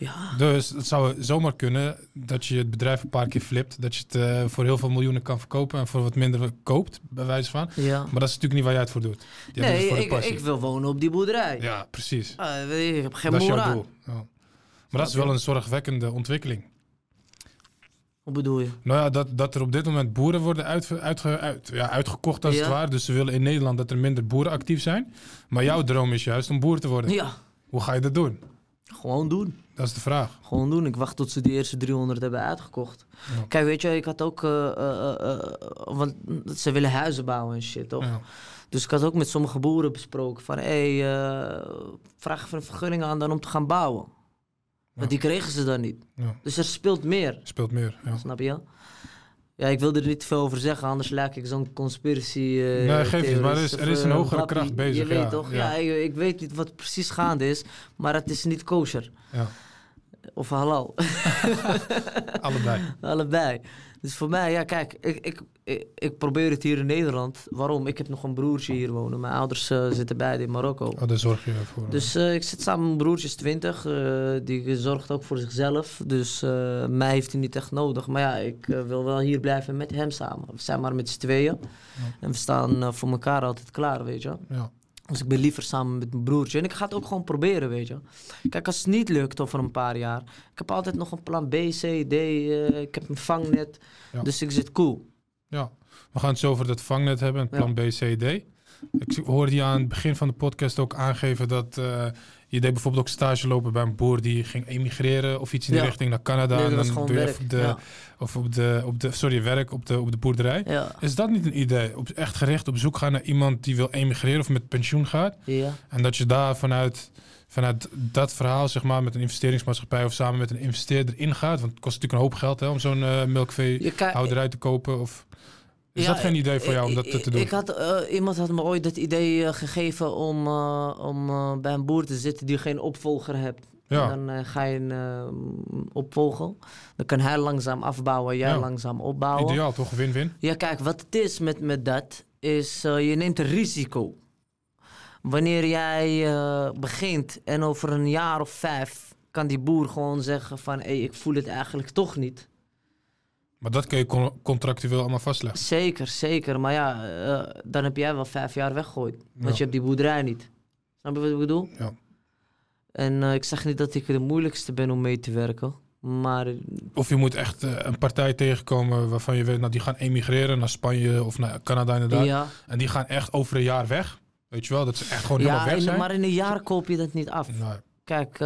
Ja. Dus het zou zomaar kunnen dat je het bedrijf een paar keer flipt. Dat je het eh, voor heel veel miljoenen kan verkopen en voor wat minder koopt, bij wijze van. ja. Maar dat is natuurlijk niet waar jij het voor doet. Je doet het Nee, voor ik, ik wil wonen op die boerderij. Ja, precies. Ah, ik heb geen dat is jouw doel. Ja. Maar dat is wel een zorgwekkende ontwikkeling. Hoe bedoel je? Nou ja, dat, dat er op dit moment boeren worden uitge- uit, ja, uitgekocht als Ja. het ware. Dus ze willen in Nederland dat er minder boeren actief zijn. Maar jouw droom is juist om boer te worden. Ja, Hoe ga je dat doen? gewoon doen. Dat is de vraag. Gewoon doen. Ik wacht tot ze die eerste 300 hebben uitgekocht. Ja. Kijk, weet je, ik had ook... eh, eh, eh, want ze willen huizen bouwen en shit, toch? Ja. Dus ik had ook met sommige boeren besproken van... Hé, hey, vraag even een vergunning aan dan om te gaan bouwen. Maar die kregen ze dan niet. Dus er speelt meer, Speelt meer. Ja. snap je? Ja, ik wilde er niet te veel over zeggen, anders lijk ik zo'n conspiracy. eh, Nee, geef niet, maar er is- er is een hogere kracht bezig, Je weet ja, toch? ja. Ja, ik, ik weet niet wat precies gaande is, maar het is niet kosher. Ja. Of halal. <laughs> Allebei. Allebei. Dus voor mij, ja, kijk, ik, ik, ik, ik probeer het hier in Nederland. Waarom? Ik heb nog een broertje hier wonen. Mijn ouders eh, zitten beide in Marokko. Oh, daar zorg je voor. Dus eh, ik zit samen met mijn broertje, is 20. eh, die zorgt ook voor zichzelf. Dus mij heeft hij niet echt nodig. Maar ja, ik wil wel hier blijven met hem samen. We zijn maar met z'n tweeën. En we staan voor elkaar altijd klaar, weet je. ja. Dus ik ben liever samen met mijn broertje. En ik ga het ook gewoon proberen, weet je. Kijk, als het niet lukt over een paar jaar. Ik heb altijd nog een plan B, C, D. eh, ik heb een vangnet. Ja. Dus ik zit cool. ja. We gaan het zo over dat vangnet hebben, het plan B, C, D. Ik hoorde je aan het begin van de podcast ook aangeven dat eh, je deed bijvoorbeeld ook stage lopen bij een boer die ging emigreren of iets in die Ja. richting naar Canada. Nee, en dan doe je werk. de, ja. of op de, op de, sorry, werk op de, op de boerderij. Ja. Is dat niet een idee? Op, echt gericht op zoek gaan naar iemand die wil emigreren of met pensioen gaat. ja. En dat je daar vanuit, vanuit dat verhaal, zeg maar, met een investeringsmaatschappij of samen met een investeerder ingaat. Want het kost natuurlijk een hoop geld hè, om zo'n eh melkveehouderij te kopen. Of... Is Ja, dat geen idee voor jou om dat te, doen? Ik had, eh, iemand had me ooit het idee eh, gegeven om, eh, om bij een boer te zitten die geen opvolger hebt. Ja. En dan ga je een opvolgen. Dan kan hij langzaam afbouwen, jij Ja. langzaam opbouwen. Ideaal, toch? Win-win. Ja, kijk, wat het is met, met dat, is je neemt een risico. Wanneer jij begint en over een jaar of vijf kan die boer gewoon zeggen van... hé, ik voel het eigenlijk toch niet. Maar dat kun je con- contractueel allemaal vastleggen. Zeker, zeker. Maar ja, eh, dan heb jij wel vijf jaar weggegooid. Want Ja. je hebt die boerderij niet. Snap je wat ik bedoel? Ja. En eh, ik zeg niet dat ik de moeilijkste ben om mee te werken. Maar Of je moet echt eh, een partij tegenkomen waarvan je weet, nou, die gaan emigreren naar Spanje of naar Canada inderdaad. ja, En die gaan echt over een jaar weg. Weet je wel, dat ze echt gewoon ja helemaal weg zijn. maar in een jaar koop je dat niet af. Nee. Kijk,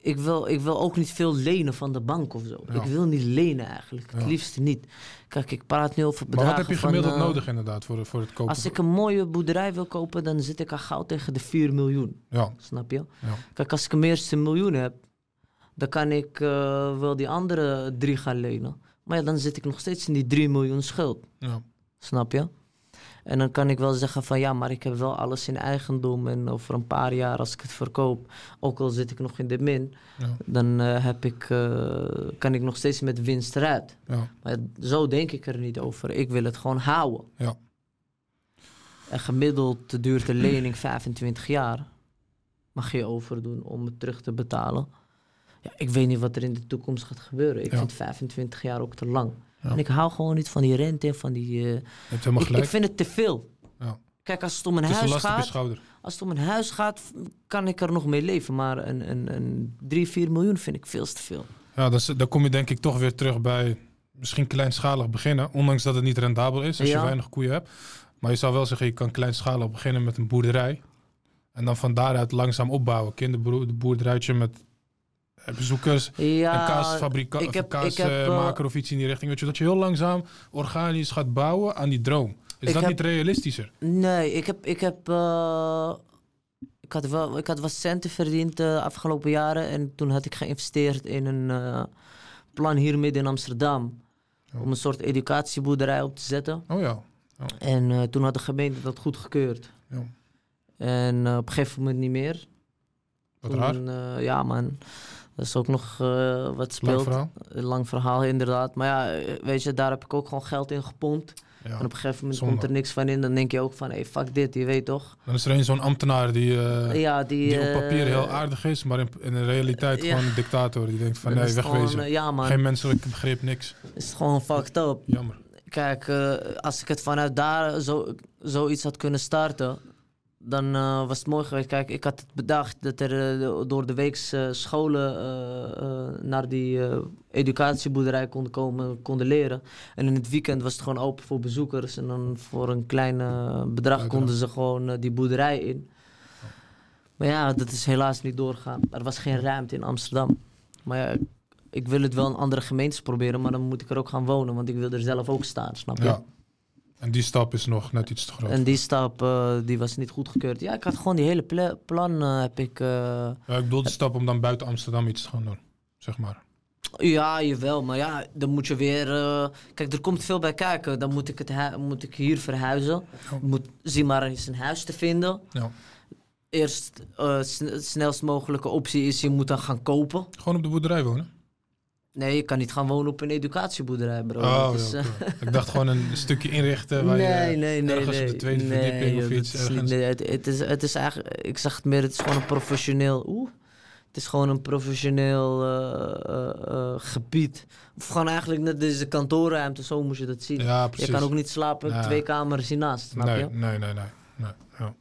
ik, wil, ik wil ook niet veel lenen van de bank of zo. Ja. Ik wil niet lenen eigenlijk. Het Ja. liefst niet. Kijk, ik praat nu over Maar bedragen wat heb je van, gemiddeld eh, nodig inderdaad voor, voor het kopen? Als ik een mooie boerderij wil kopen, dan zit ik al gauw tegen de 4 miljoen. Ja, Snap je? Kijk, als ik een eerste miljoen heb, dan kan ik eh, wel die andere drie gaan lenen. Maar ja, dan zit ik nog steeds in die 3 miljoen schuld. ja. Snap je? En dan kan ik wel zeggen van ja, maar ik heb wel alles in eigendom. En over een paar jaar als ik het verkoop, ook al zit ik nog in de min, Ja. dan eh, heb ik, eh, kan ik nog steeds met winst eruit. Ja. Maar zo denk ik er niet over. Ik wil het gewoon houden. Ja. En gemiddeld duurt de lening 25 jaar. Mag je overdoen om het terug te betalen. Ja, ik weet niet wat er in de toekomst gaat gebeuren. Ik vind 25 jaar ook te lang. Ja. En ik hou gewoon niet van die rente en van die... Je hebt helemaal ik, gelijk. ik vind het te veel. Ja. Kijk, als het om een het huis gaat, schouder. als het om een huis gaat, kan ik er nog mee leven. Maar een, een, een 3, 4 miljoen vind ik veel te veel. Ja, dan, dan kom je denk ik toch weer terug bij misschien kleinschalig beginnen. Ondanks dat het niet rendabel is als Ja. je weinig koeien hebt. Maar je zou wel zeggen, je kan kleinschalig beginnen met een boerderij. En dan van daaruit langzaam opbouwen. Kinderboerderijtje met bezoekers. Ja, een kaasfabrika- ik of heb- een ik heb, eh, kaasmaker of iets in die richting. Weet je, dat je heel langzaam organisch gaat bouwen aan die droom. Is dat heb- niet realistischer? Nee, ik heb. Ik, heb eh, ik, had wel, ik had wat centen verdiend de afgelopen jaren. En toen had ik geïnvesteerd in een eh, plan hier midden in Amsterdam. Oh. Om een soort educatieboerderij op te zetten. Oh ja. En eh, toen had de gemeente dat goedgekeurd. Ja. En eh, op een gegeven moment niet meer. Wat Toen, raar. eh, ja, man. Dat is ook nog eh, wat Lang speelt. verhaal. Een lang verhaal, inderdaad. Maar ja, eh, weet je, daar heb ik ook gewoon geld in gepompt. Ja. En op een gegeven moment zonde. komt er niks van in. Dan denk je ook van, hé, hey, fuck dit, je weet toch? Dan is er een zo'n ambtenaar die, eh, ja, die, die op papier heel aardig is, maar in, in de realiteit ja. gewoon een dictator. Die denkt van nee, is wegwezen. gewoon, ja, man. Geen menselijk begrip, niks. is het gewoon fucked up. Jammer. Kijk, als ik het vanuit daar zo, zoiets had kunnen starten, dan eh, was het mooi geweest. Kijk, ik had het bedacht dat er eh, door de week eh, scholen naar die educatieboerderij konden komen, konden leren. En in het weekend was het gewoon open voor bezoekers. En dan voor een klein bedrag konden ze gewoon die boerderij in. Maar ja, dat is helaas niet doorgegaan. Er was geen ruimte in Amsterdam. Maar ja, ik wil het wel in andere gemeentes proberen, maar dan moet ik er ook gaan wonen, want ik wil er zelf ook staan, snap je? Ja. En die stap is nog net iets te groot. En die stap, eh, die was niet goedgekeurd. Ja, ik had gewoon die hele pla- plan, eh, heb ik... eh, Ja, ik bedoel de stap om dan buiten Amsterdam iets te gaan doen, zeg maar. ja, jawel, maar ja, dan moet je weer... kijk, er komt veel bij kijken. Dan moet ik, het moet ik hier verhuizen. Ja. Moet, zie maar eens een huis te vinden. Ja. Eerst, sn- snelst mogelijke optie is, je moet dan gaan kopen. Gewoon op de boerderij wonen. Nee, je kan niet gaan wonen op een educatieboerderij, bro. Oh, Dat is, ja, eh. <laughs> Ik dacht gewoon een stukje inrichten waar nee, je nee, nee, ergens nee. op de tweede nee, verdieping of iets niet- nee, het, het, is, het is eigenlijk, ik zeg het meer, het is gewoon een professioneel. Oeh, het is gewoon een professioneel eh, eh, gebied. Of gewoon eigenlijk net deze kantoorruimte, zo moet je dat zien. Ja, je precies. kan ook niet slapen, Ja. twee kamers hiernaast, snap nee, je? nee, nee, nee. nee. Ja.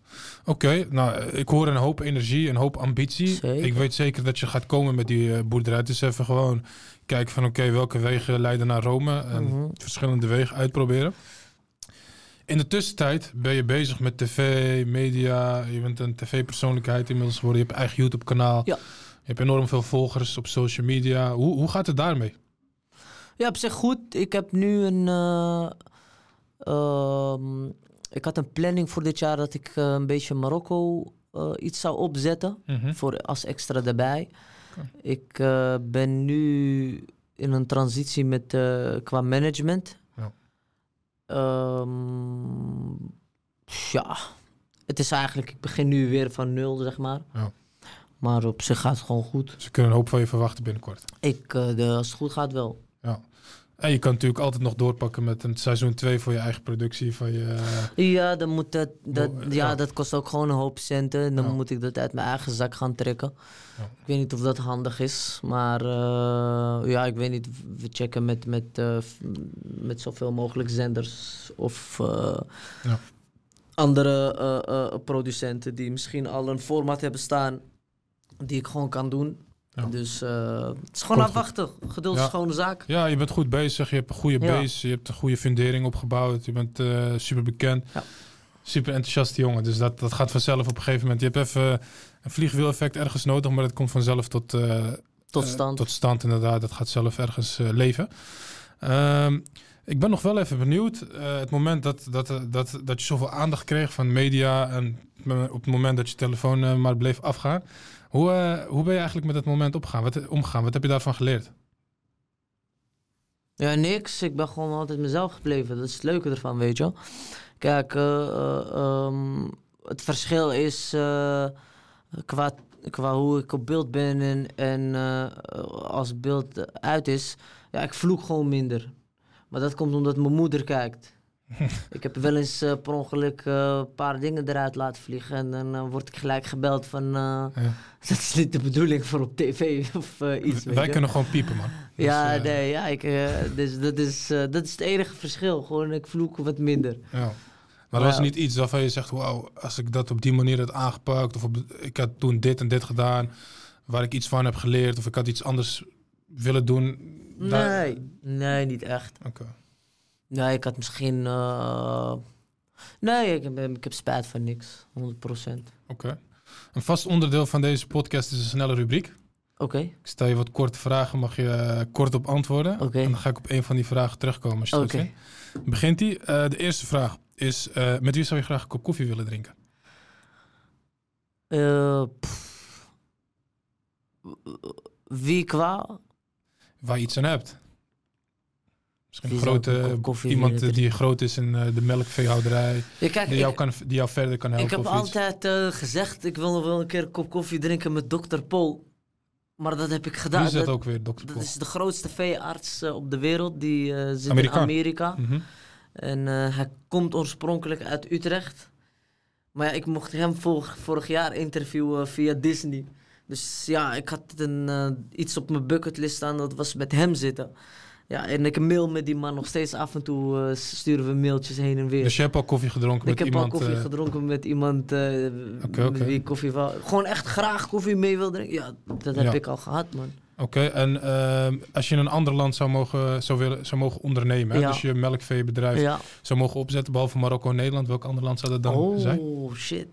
Oké, nou, ik hoor een hoop energie, een hoop ambitie. Zeker. Ik weet zeker dat je gaat komen met die boerderij. Het is even gewoon kijken van oké, welke wegen leiden naar Rome. En Mhm. verschillende wegen uitproberen. In de tussentijd ben je bezig met tv, media. Je bent een tv-persoonlijkheid inmiddels geworden. Je hebt eigen YouTube-kanaal. Ja. Je hebt enorm veel volgers op social media. Hoe, hoe gaat het daarmee? Ja, op zich goed. Ik heb nu een. eh, ehm, ik had een planning voor dit jaar dat ik eh, een beetje Marokko eh, iets zou opzetten. Mhm. Voor als extra daarbij. Ik eh, ben nu in een transitie met, eh, qua management. Ja. Ehm, ja, het is eigenlijk, ik begin nu weer van nul, zeg maar. Ja. Maar op zich gaat het gewoon goed. Dus we kunnen een hoop van je verwachten binnenkort. Ik, eh, de, als het goed gaat wel. En je kan natuurlijk altijd nog doorpakken met een seizoen 2 voor je eigen productie. Van je, Ja, dan moet dat, dat, ja, ja. dat kost ook gewoon een hoop centen. En dan Ja. moet ik dat uit mijn eigen zak gaan trekken. Ja. Ik weet niet of dat handig is. Maar eh, ja, ik weet niet. We checken met, met, eh, met zoveel mogelijk zenders of eh, Ja. andere eh, eh, producenten die misschien al een format hebben staan die ik gewoon kan doen. Ja. Dus eh, het is Komt gewoon goed. afwachten. Geduld Ja. is gewoon zaak. ja, je bent goed bezig. Je hebt een goede Ja. base. Je hebt een goede fundering opgebouwd. Je bent eh, super bekend. Ja. Super enthousiaste jongen. Dus dat, dat gaat vanzelf op een gegeven moment. Je hebt even een vliegwiel-effect ergens nodig. Maar dat komt vanzelf tot, eh, Tot eh, stand. tot stand, inderdaad. Dat gaat zelf ergens eh, leven. Ehm, ik ben nog wel even benieuwd. eh, het moment dat, dat, eh, dat, dat je zoveel aandacht kreeg van media. En op het moment dat je telefoon eh, maar bleef afgaan. Hoe, eh, hoe ben je eigenlijk met dat moment opgegaan? Wat, omgegaan? Wat heb je daarvan geleerd? Ja, niks. Ik ben gewoon altijd mezelf gebleven. Dat is het leuke ervan, weet je. Kijk, eh, eh, ehm, het verschil is qua, qua hoe ik op beeld ben en, en als het beeld uit is. Ja, ik vloek gewoon minder. Maar dat komt omdat mijn moeder kijkt. Ik heb wel eens eh, per ongeluk eh, een paar dingen eruit laten vliegen. En dan eh, word ik gelijk gebeld van... Ja. <laughs> dat is niet de bedoeling voor op tv <laughs> of iets. Wij je. kunnen gewoon piepen, man. <laughs> Dus, Ja, eh, nee, ja, ik, dus dat, is, dat is het enige verschil. Gewoon, ik vloek wat minder. Ja. Maar er was niet iets waarvan je zegt, wauw, als ik dat op die manier had aangepakt, of op, ik had toen dit en dit gedaan, waar ik iets van heb geleerd, of ik had iets anders willen doen. daar- Nee, nee, niet echt. Oké. Nee, ik had misschien... eh, Nee, ik heb, ik heb spijt van niks. 100%. Oké. Een vast onderdeel van deze podcast is een snelle rubriek. Oké, Ik stel je wat korte vragen, mag je eh, kort op antwoorden. Oké. En dan ga ik op een van die vragen terugkomen. Als je het oké. Begint die. Eh, de eerste vraag is, met wie zou je graag een kop koffie willen drinken? Wie qua? Waar je iets aan hebt. Misschien een grote, koffie iemand die groot is in eh, de melkveehouderij. Ja, kijk, Die jou, ik, kan, die jou verder kan helpen ik heb altijd eh, gezegd... ik wil wel een keer een kop koffie drinken met dokter Paul. Maar dat heb ik gedaan. Wie is dat Dat- ook weer, dokter Dat Paul? is de grootste veearts eh, op de wereld. Die eh, zit Amerikaan. in Amerika. Mhm. En eh, hij komt oorspronkelijk uit Utrecht. Maar ja, ik mocht hem vorig, vorig jaar interviewen via Disney. Dus ja, ik had een, iets op mijn bucketlist staan. Dat was met hem zitten. Ja, en ik mail met die man nog steeds af en toe. eh, sturen we mailtjes heen en weer. Dus je hebt al koffie gedronken ik met heb iemand? al koffie eh, gedronken met iemand eh, Oké, met oké. wie ik koffie. Gewoon echt graag koffie mee wil drinken. Ja, dat heb Ja. ik al gehad, man. Oké, en ehm, als je in een ander land zou mogen, zou willen, zou mogen ondernemen, hè, Ja. dus je melkveebedrijf Ja. zou mogen opzetten, behalve Marokko en Nederland, welk ander land zou dat dan oh, zijn? shit.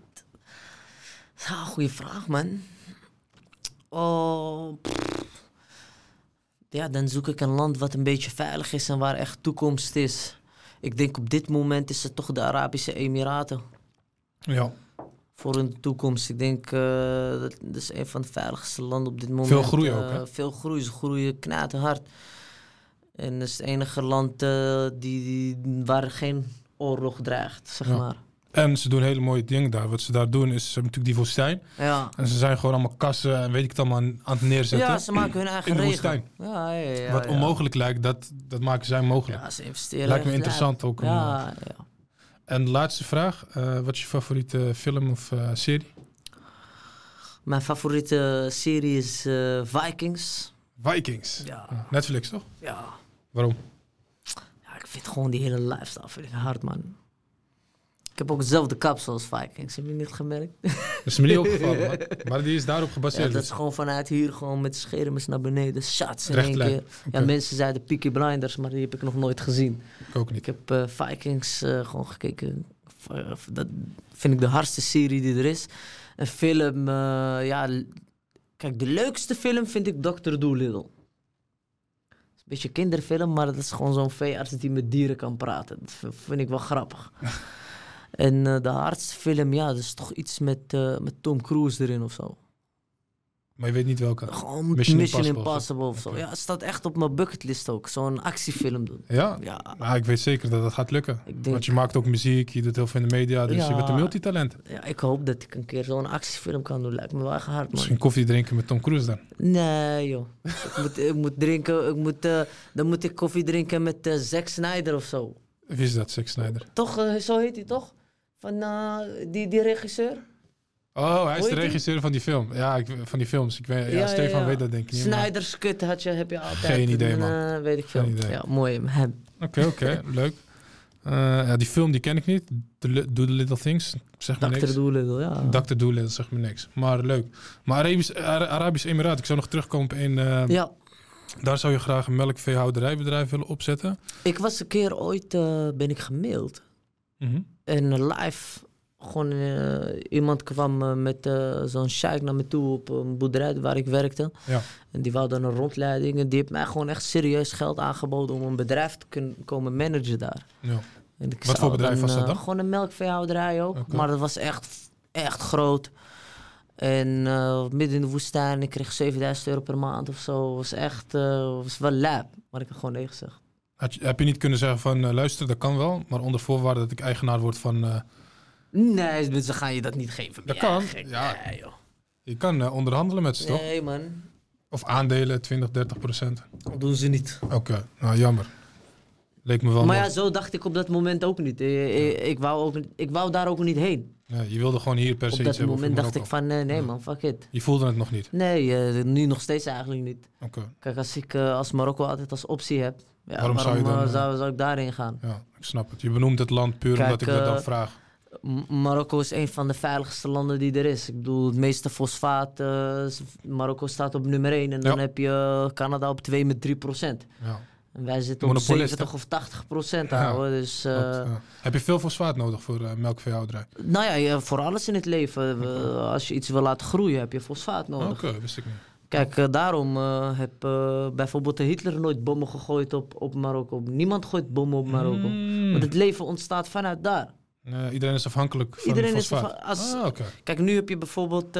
Ja, goeie vraag, man. Oh, pff. Ja, dan zoek ik een land wat een beetje veilig is en waar echt toekomst is. Ik denk op dit moment is het toch de Arabische Emiraten. Ja, Voor hun toekomst. Ik denk uh, dat, is een van de veiligste landen op dit moment. Veel groei ook, hè? Veel groei. Ze groeien knijterhard. En dat is het enige land uh, die, die, waar geen oorlog dreigt, zeg Ja. maar. En ze doen hele mooie dingen daar. Wat ze daar doen is, ze hebben natuurlijk die woestijn. Ja. En ze zijn gewoon allemaal kassen en weet ik het allemaal aan het neerzetten. Ja, ze maken hun eigen in de woestijn. Ja, ja, ja, Wat onmogelijk lijkt, dat, dat maken zij mogelijk. Ja, ze investeren Lijkt me interessant ook. om, Ja, ja. En de laatste vraag. eh, wat is je favoriete film of eh, serie? Mijn favoriete serie is eh, Vikings. Vikings. Ja. Netflix, toch? Ja. Waarom? ja, ik vind gewoon die hele lifestyle vind ik hard, man. Ik heb ook hetzelfde kapsel als Vikings, heb je niet gemerkt? Dat is me niet <laughs> opgevallen, man. Maar die is daarop Ja, gebaseerd. dat is dus. gewoon vanuit hier gewoon met schermen naar beneden, shots in één keer. Ja, mensen zeiden Peaky Blinders, maar die heb ik nog nooit gezien. Ik ook Ik niet. heb eh, Vikings eh, gewoon gekeken. V- Dat vind ik de hardste serie die er is. Een film, eh, ja... Kijk, de leukste film vind ik Dr. Is een beetje een kinderfilm, maar dat is gewoon zo'n veearts die met dieren kan praten. Dat vind ik wel grappig. <laughs> en eh, de hardste film, ja, dat is toch iets met, eh, met Tom Cruise erin of zo. Maar je weet niet welke. Gewoon Mission Mission, Impossible Impossible, of zo. Ja, het staat echt op mijn bucketlist ook. Zo'n actiefilm doen. Ja? Ja, Nou, ik weet zeker dat dat gaat lukken. denk... Want je maakt ook muziek, je doet heel veel in de media, dus Ja. je bent een multitalent. Ja, ik hoop dat ik een keer zo'n actiefilm kan doen. Lijkt me wel echt hard, man. Misschien koffie drinken met Tom Cruise dan. Nee, joh. ik, moet, ik moet drinken, ik moet, eh, dan moet ik koffie drinken met eh Zack Snyder of zo. Wie is dat, Zack Snyder? Toch, zo heet hij toch? Van eh, die, die regisseur? Oh, hij is de die? regisseur van die film. Ja, ik, van die films. Ik weet, ja, Stefan weet dat denk ik niet. Cut had je, heb je altijd. Geen idee, En, man. eh, weet ik veel. Ja, mooi. Hem. Oké, oké, <laughs> leuk. Eh, ja, die film die ken ik niet. Do the Little Things, zeg maar Dr. niks. Dolittle, ja. Dr. Doolittle, zeg maar niks. Maar leuk. Maar Arabisch, Ara- Arabisch Emiraat, ik zou nog terugkomen op een... eh, Ja, Daar zou je graag een melkveehouderijbedrijf willen opzetten. ik was een keer ooit, eh, ben ik gemaild. Mhm. En live, gewoon eh, iemand kwam eh, met eh, zo'n sheik naar me toe op een boerderij waar ik werkte. Ja. En die wou dan een rondleiding. En die heeft mij gewoon echt serieus geld aangeboden om een bedrijf te kunnen komen managen daar. Ja. En ik Wat voor bedrijf was dat dan? Gewoon een melkveehouderij ook. Maar dat was echt, echt groot. En midden in de woestijn, ik kreeg 7000 euro per maand of zo. was echt, eh, was wel lab. Maar ik heb gewoon nee gezegd. Je, heb je niet kunnen zeggen van, eh, luister, dat kan wel, maar onder voorwaarde dat ik eigenaar word van... eh, Nee, ze gaan je dat niet geven. Dat kan, gek? ja. Nee, joh. je kan eh, onderhandelen met ze, toch? Nee, man. Of aandelen, 20, 30 procent. Dat doen ze niet. Oké, nou jammer. Leek me wel Maar ja, zo dacht ik op dat moment ook niet. Ik, ik, ik wou, ook, ik wou daar ook niet heen. Ja, je wilde gewoon hier per se Op dat moment dacht ik van, nee man, fuck it. Je voelde het nog niet. Nee, nu nog steeds eigenlijk niet. Oké, Kijk, als ik als Marokko altijd als optie heb, ja, Waarom zou je eh, dan, eh, zou, zou ik daarheen gaan? ja, ik snap het. Je benoemt het land puur Kijk, omdat ik dat dan eh, vraag. Marokko is een van de veiligste landen die er is. Ik bedoel, het meeste fosfaat, Marokko staat op nummer 1 en dan heb je Canada op 2 met 3 procent. Ja. En wij zitten op Monopolist, 70 of 80 procent, Ja. Dus. Heb je veel fosfaat nodig voor melkveehouderij? nou ja, voor alles in het leven. als je iets wil laten groeien, heb je fosfaat Oké, nodig. wist ik niet. Kijk, eh, daarom eh, heb eh, bijvoorbeeld de Hitler nooit bommen gegooid op, op Marokko. Niemand gooit bommen op Marokko. Mm. Want het leven ontstaat vanuit daar. Iedereen is afhankelijk van Iedereen is als- Ah. Kijk, nu heb je bijvoorbeeld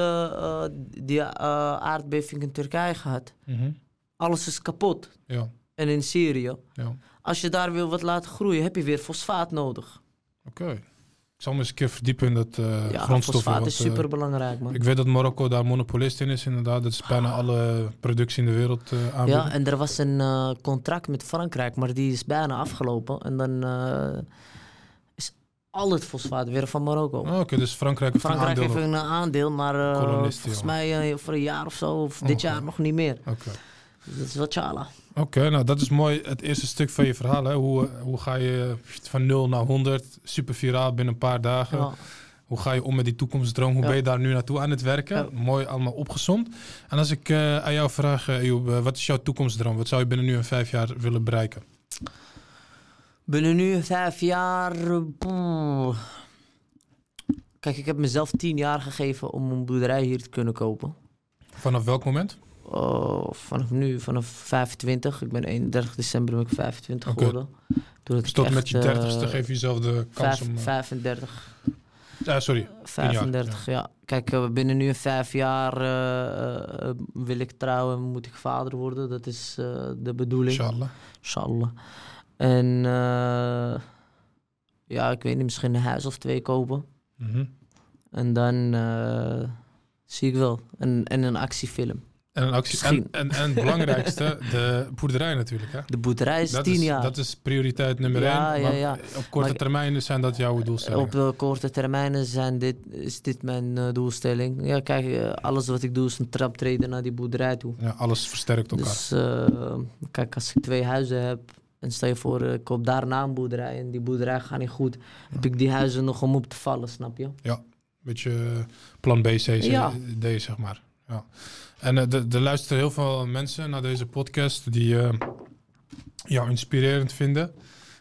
die aardbeving in Turkije gehad. Mhm. Alles is kapot. Ja, En in Syrië. ja. Als je daar wil wat laten groeien, heb je weer fosfaat nodig. Oké. Zal me eens een keer verdiepen in dat eh Ja, fosfaat is eh, super belangrijk, man. ik weet dat Marokko daar monopolist in is, inderdaad. Dat is bijna alle productie in de wereld aanbieden. Ja, en er was een contract met Frankrijk, maar die is bijna afgelopen. En dan is al het fosfaat weer van Marokko. Ah, Oké, dus Frankrijk heeft Frankrijk een heeft aandeel. een aandeel, maar volgens mij voor een jaar of zo, of dit Oké. jaar nog niet meer. Oké. Dat is wel tjala. Oké, nou dat is mooi. Het eerste stuk van je verhaal. Hè? Hoe, eh, hoe ga je van 0 naar 100, super viraal binnen een paar dagen. Ja. Hoe ga je om met die toekomstdroom? Hoe Ja. ben je daar nu naartoe aan het werken? Ja. Mooi allemaal opgezomd. En als ik eh, aan jou vraag, eh, wat is jouw toekomstdroom? Wat zou je binnen nu en vijf jaar willen bereiken? Binnen nu vijf jaar. Kijk, ik heb mezelf tien jaar gegeven om een boerderij hier te kunnen kopen. Vanaf welk moment? Oh, vanaf nu, vanaf 25. Ik ben 31 december ben ik 25 Oké. geworden. Toen Dus tot met je echt, eh, dertigste geef je jezelf de kans om... eh, 35. ah, sorry. 35, ja. Kijk, eh, binnen nu vijf jaar eh, eh, wil ik trouwen en moet ik vader worden. Dat is eh, de bedoeling. Inshallah. Inshallah. En eh, ja, ik weet niet, misschien een huis of twee kopen. Mhm. En dan eh, zie ik wel. En, en een actiefilm. En een actie. En, Misschien. en, en het belangrijkste, <laughs> de boerderij natuurlijk. Hè? De boerderij is Dat tien is, jaar. dat is prioriteit nummer Ja, één. ja, ja. Op korte Maar- termijn zijn dat jouw doelstellingen. Op de korte termijnen zijn dit, is dit mijn eh, doelstelling. Ja, kijk, eh, alles wat ik doe is een traptreden naar die boerderij toe. Ja, alles versterkt elkaar. Dus eh, kijk, als ik twee huizen heb en stel je voor, ik koop daarna een boerderij en die boerderij gaat niet goed, heb ik die huizen nog om op te vallen, snap je? beetje eh, plan B, C, C, Ja. D, zeg maar. Ja. En eh, er er luisteren heel veel mensen naar deze podcast die eh, jou inspirerend vinden.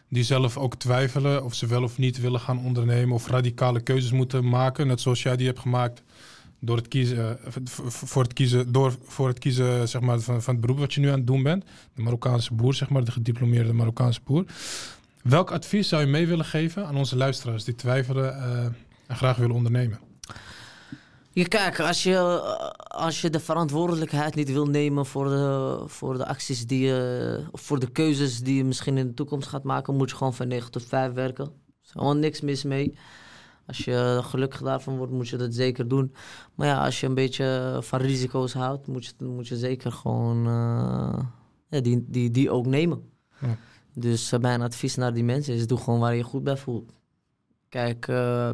Die zelf ook twijfelen of ze wel of niet willen gaan ondernemen of radicale keuzes moeten maken. Net zoals jij die hebt gemaakt door het kiezen, eh, voor het kiezen, door, voor het kiezen zeg maar, van, van het beroep wat je nu aan het doen bent. De Marokkaanse boer, zeg maar, de gediplomeerde Marokkaanse boer. Welk advies zou je mee willen geven aan onze luisteraars die twijfelen en graag willen ondernemen? Ja, kijk, als je, eh, als je de verantwoordelijkheid niet wil nemen voor de, voor de acties die je, of voor de keuzes die je misschien in de toekomst gaat maken, moet je gewoon van 9 tot 5 werken. Er is helemaal niks mis mee. Als je gelukkig daarvan wordt, moet je dat zeker doen. Maar ja, als je een beetje van risico's houdt, moet je, moet je zeker gewoon eh, ja, die, die, die ook nemen. Ja. Dus eh, mijn advies naar die mensen is: doe gewoon waar je je goed bij voelt. Kijk, eh,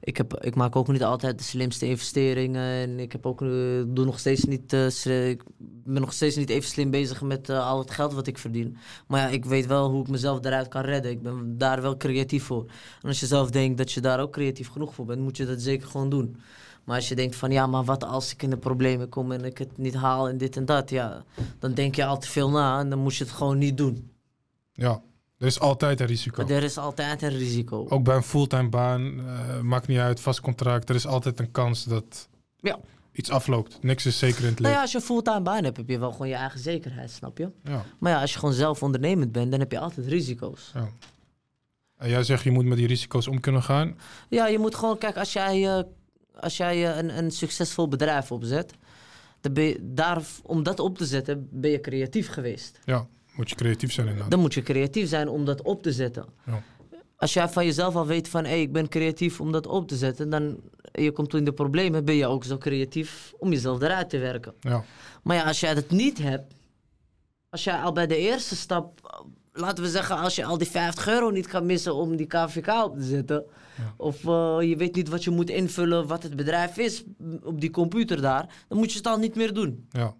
ik, heb, ik maak ook niet altijd de slimste investeringen. En ik heb ook, eh, doe nog steeds niet, eh, ik ben nog steeds niet even slim bezig met al het geld wat ik verdien. Maar ja, ik weet wel hoe ik mezelf daaruit kan redden. Ik ben daar wel creatief voor. En als je zelf denkt dat je daar ook creatief genoeg voor bent, moet je dat zeker gewoon doen. Maar als je denkt van ja, maar wat als ik in de problemen kom en ik het niet haal en dit en dat, ja, dan denk je al te veel na en dan moet je het gewoon niet doen. Ja, er is altijd een risico. Er is altijd een risico. Ook bij een fulltime baan, eh, maakt niet uit, vast contract. Er is altijd een kans dat Ja. iets afloopt. Niks is zeker in het Nou leven. ja, als je een fulltime baan hebt, heb je wel gewoon je eigen zekerheid, snap je? Ja. Maar ja, als je gewoon zelf ondernemend bent, dan heb je altijd risico's. Ja. En jij zegt je moet met die risico's om kunnen gaan. Ja, je moet gewoon, kijk, als jij, eh, als jij eh, een, een succesvol bedrijf opzet, dan ben je, daar, om dat op te zetten, ben je creatief geweest. Ja, Moet je creatief zijn inderdaad. Dan moet je creatief zijn om dat op te zetten. Ja. Als jij van jezelf al weet van, hé, ik ben creatief om dat op te zetten, dan je komt in de problemen, ben je ook zo creatief om jezelf eruit te werken. Ja. Maar ja, als jij dat niet hebt, als jij al bij de eerste stap, laten we zeggen, als je al die 50 euro niet kan missen om die KVK op te zetten, Ja. of eh, je weet niet wat je moet invullen, wat het bedrijf is op die computer daar, dan moet je het al niet meer doen. ja.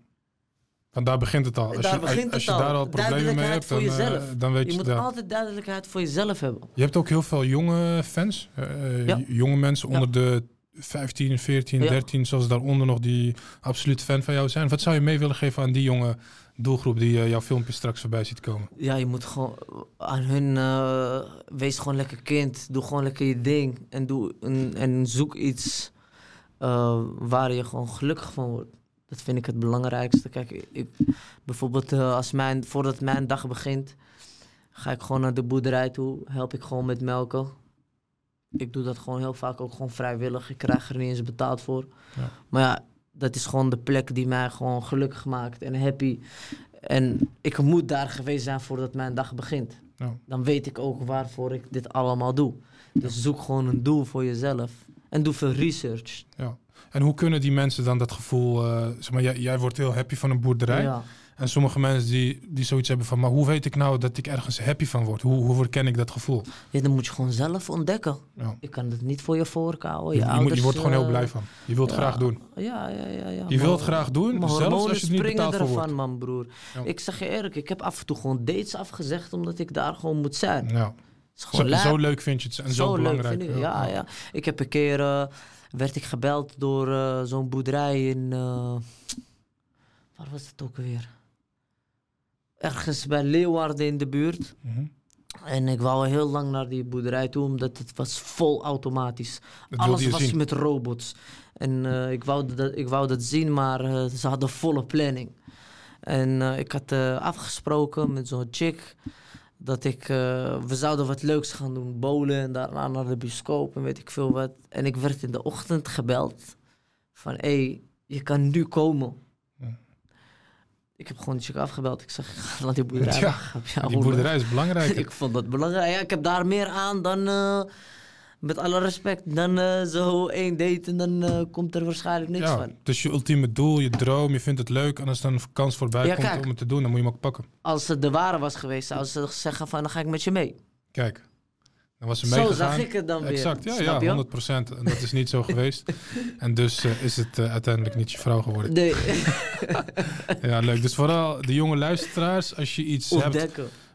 Want daar begint het al. Als daar je, begint als het je al. daar al problemen mee hebt, dan, eh, dan weet Je je, moet altijd duidelijkheid voor jezelf hebben. Je hebt ook heel veel jonge fans. eh, Ja. Jonge mensen Ja. onder de 15, 14, Ja. 13, zoals daaronder nog die absoluut fan van jou zijn. Wat zou je mee willen geven aan die jonge doelgroep die eh, jouw filmpje straks voorbij ziet komen? Ja, je moet gewoon aan hun. eh, wees gewoon lekker kind. Doe gewoon lekker je ding. En, doe, en, en zoek iets eh, waar je gewoon gelukkig van wordt. Dat vind ik het belangrijkste. Kijk, ik, bijvoorbeeld eh, als mijn, voordat mijn dag begint, ga ik gewoon naar de boerderij toe. Help ik gewoon met melken. Ik doe dat gewoon heel vaak ook gewoon vrijwillig. Ik krijg er niet eens betaald voor. Ja. Maar ja, dat is gewoon de plek die mij gewoon gelukkig maakt en happy. En ik moet daar geweest zijn voordat mijn dag begint. Ja. Dan weet ik ook waarvoor ik dit allemaal doe. Dus zoek gewoon een doel voor jezelf. En doe veel research. Ja. En hoe kunnen die mensen dan dat gevoel... eh, zeg maar, jij, jij wordt heel happy van een boerderij. Ja. En sommige mensen die, die zoiets hebben van... maar hoe weet ik nou dat ik ergens happy van word? Hoe, hoe herken ik dat gevoel? Ja, dan moet je gewoon zelf ontdekken. Ja. Ik kan het niet voor je voorkouwen. Je, Je, je, moet, je ouders, wordt gewoon heel eh, blij van. Je wilt het graag doen. Ja, ja, ja. ja. Je wilt het graag doen, zelfs als je niet betaald voor wordt. ervan, man, broer. Ik zeg je eerlijk, ik heb af en toe gewoon dates afgezegd omdat ik daar gewoon moet zijn. Ja. Zo, zo leuk vind je het en zo, Zo leuk belangrijk. vind ik. Ja, ja. Ik heb een keer eh, werd ik gebeld door eh, zo'n boerderij in. eh, waar was het ook weer? Ergens bij Leeuwarden in de buurt. Mhm. En ik wou heel lang naar die boerderij toe, omdat het was vol automatisch. Dat Alles was zien. met robots. En eh, ik, wou dat, ik wou dat zien, maar ze hadden volle planning. En ik had afgesproken met zo'n chick dat ik, eh, we zouden wat leuks gaan doen, bowlen en daarna naar de bioscoop en weet ik veel wat. En ik werd in de ochtend gebeld van, hé, hey, je kan nu komen. Ja. Ik heb gewoon die chick afgebeld. Ik zeg, ga naar die boerderij. Ja, <laughs> Ja, die boerderij is belangrijk. <laughs> ik vond dat belangrijk. Ja, ik heb daar meer aan dan, eh, met alle respect, dan zo één date en dan eh, komt er waarschijnlijk niks ja, van. dus je ultieme doel, je droom, je vindt het leuk. En als dan een kans voorbij Ja, komt kijk. om het te doen, dan moet je hem ook pakken. Als het de ware was geweest, zouden ze zeggen van, dan ga ik met je mee. Kijk, dan was ze Zo meegegaan. zag ik het dan weer. Exact, ja, Snap ja, je? 100 procent. En dat is niet zo geweest. <laughs> En dus eh, is het eh, uiteindelijk niet je vrouw geworden. Nee, <laughs> Ja, leuk. Dus vooral de jonge luisteraars, als je iets hebt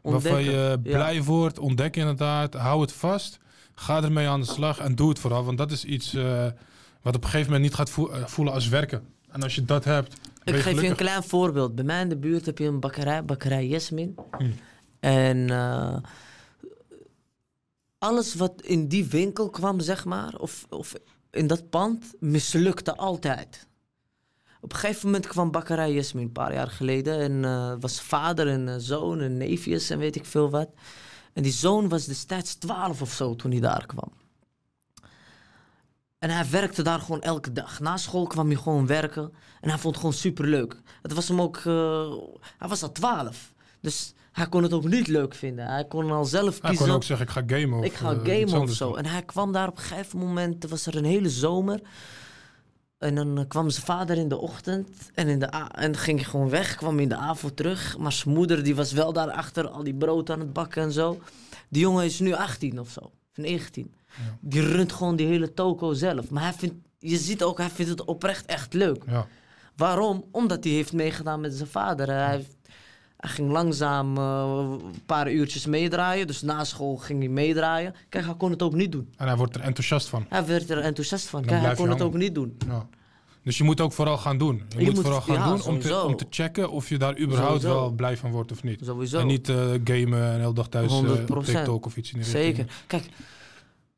waarvan Ontdekken. je blij wordt, ontdek inderdaad, hou het vast. Ga ermee aan de slag en doe het vooral. Want dat is iets eh, wat op een gegeven moment niet gaat eh, voelen als werken. En als je dat hebt, Ik geef je een klein voorbeeld. Bij mij in de buurt heb je een bakkerij, bakkerij Yasmin. Hmm. En eh, alles wat in die winkel kwam, zeg maar, of, of in dat pand, mislukte altijd. Op een gegeven moment kwam bakkerij Yasmin, een paar jaar geleden. En eh, was vader en zoon en neefjes en weet ik veel wat. En die zoon was destijds 12 of zo toen hij daar kwam. En hij werkte daar gewoon elke dag. Na school kwam hij gewoon werken. En hij vond het gewoon superleuk. Het was hem ook... eh, hij was al 12. Dus hij kon het ook niet leuk vinden. Hij kon al zelf Hij kiezen. kon ook zeggen, ik ga gamen. Of, ik ga eh, gamen of zo. En hij kwam daar op een gegeven moment... Er was er een hele zomer. En dan eh, kwam zijn vader in de ochtend. En, in de en ging hij gewoon weg. Kwam in de avond terug. Maar zijn moeder die was wel daarachter. Al die brood aan het bakken en zo. Die jongen is nu 18 of zo. Of 19. Ja. Die runt gewoon die hele toko zelf. Maar hij vindt, je ziet ook, hij vindt het oprecht echt leuk. Ja, Waarom? Omdat hij heeft meegedaan met zijn vader. Hij, hij ging langzaam eh, een paar uurtjes meedraaien. Dus na school ging hij meedraaien. Kijk, hij kon het ook niet doen. en hij wordt er enthousiast van. Hij werd er enthousiast van. Kijk, hij kon het ook niet doen. Ja. Dus je moet ook vooral gaan doen. Je, Je moet, moet- vooral gaan ja, doen om te, sowieso. om te checken of je daar überhaupt Sowieso. wel blij van wordt of niet. Sowieso. En niet eh, gamen en de hele dag thuis eh, op 100%. TikTok of iets in richting. Zeker. Kijk,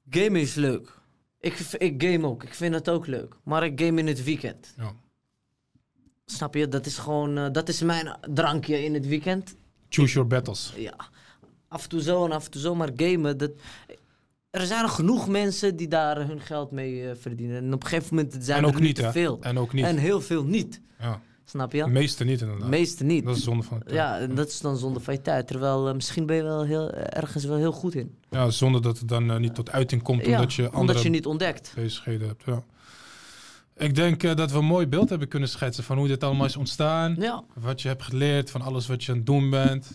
gamen is leuk. Ik, ik game ook. Ik vind het ook leuk. Maar ik game in het weekend. Ja. Snap je? Dat is gewoon... eh, dat is mijn drankje in het weekend. Choose your battles. Ja, af en toe zo en af en toe zo, maar gamen, dat... Er zijn genoeg mensen die daar hun geld mee eh, verdienen. En op een gegeven moment zijn En er ook nu niet, te veel. En ook niet. En heel veel niet. ja. Snap je? De meeste niet inderdaad. Meeste niet. Dat is zonde van het Ja, en dat is dan zonder van je tijd. Terwijl eh, misschien ben je wel heel, ergens wel heel goed in. Ja, zonder dat het dan niet tot uiting komt omdat je andere omdat je niet ontdekt. bezigheden hebt. Ja. Ik denk eh, dat we een mooi beeld hebben kunnen schetsen van hoe dit allemaal is ontstaan. Ja, Wat je hebt geleerd van alles wat je aan het doen bent.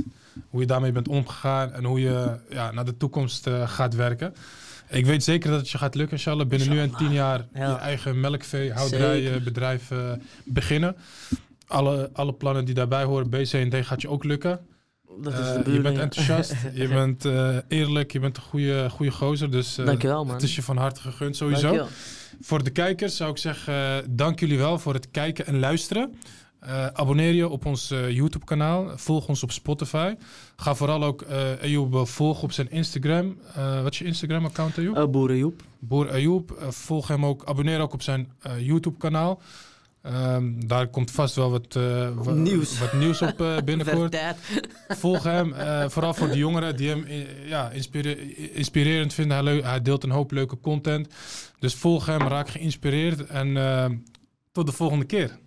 Hoe je daarmee bent omgegaan en hoe je ja, naar de toekomst eh, gaat werken. Ik weet zeker dat het je gaat lukken, inshallah. Binnen nu en tien jaar Ja. je eigen melkvee, Zeker. bedrijf eh, beginnen. Alle, alle plannen die daarbij horen, BCND gaat je ook lukken. dat is de je bent enthousiast, <laughs> je bent eerlijk, je bent een goede, goede gozer. Dus Dankjewel, man. het is je van harte gegund sowieso. Dankjewel. Voor de kijkers zou ik zeggen, dank jullie wel voor het kijken en luisteren. Eh, abonneer je op ons eh, YouTube kanaal. Volg ons op Spotify. Ga vooral ook eh Ayoub volgen op zijn Instagram. Wat is je Instagram account Ayoub? Boer Ayoub. Eh, volg hem ook. Abonneer ook op zijn eh, Ehm, daar komt vast wel wat, eh, wa- Nieuws. wat nieuws op eh, <laughs> binnenkort. Volg hem, eh, vooral voor de jongeren die hem ja, inspire- inspirerend vinden. Hij, hij deelt een hoop leuke content. Dus volg hem, raak geïnspireerd en eh, tot de volgende keer.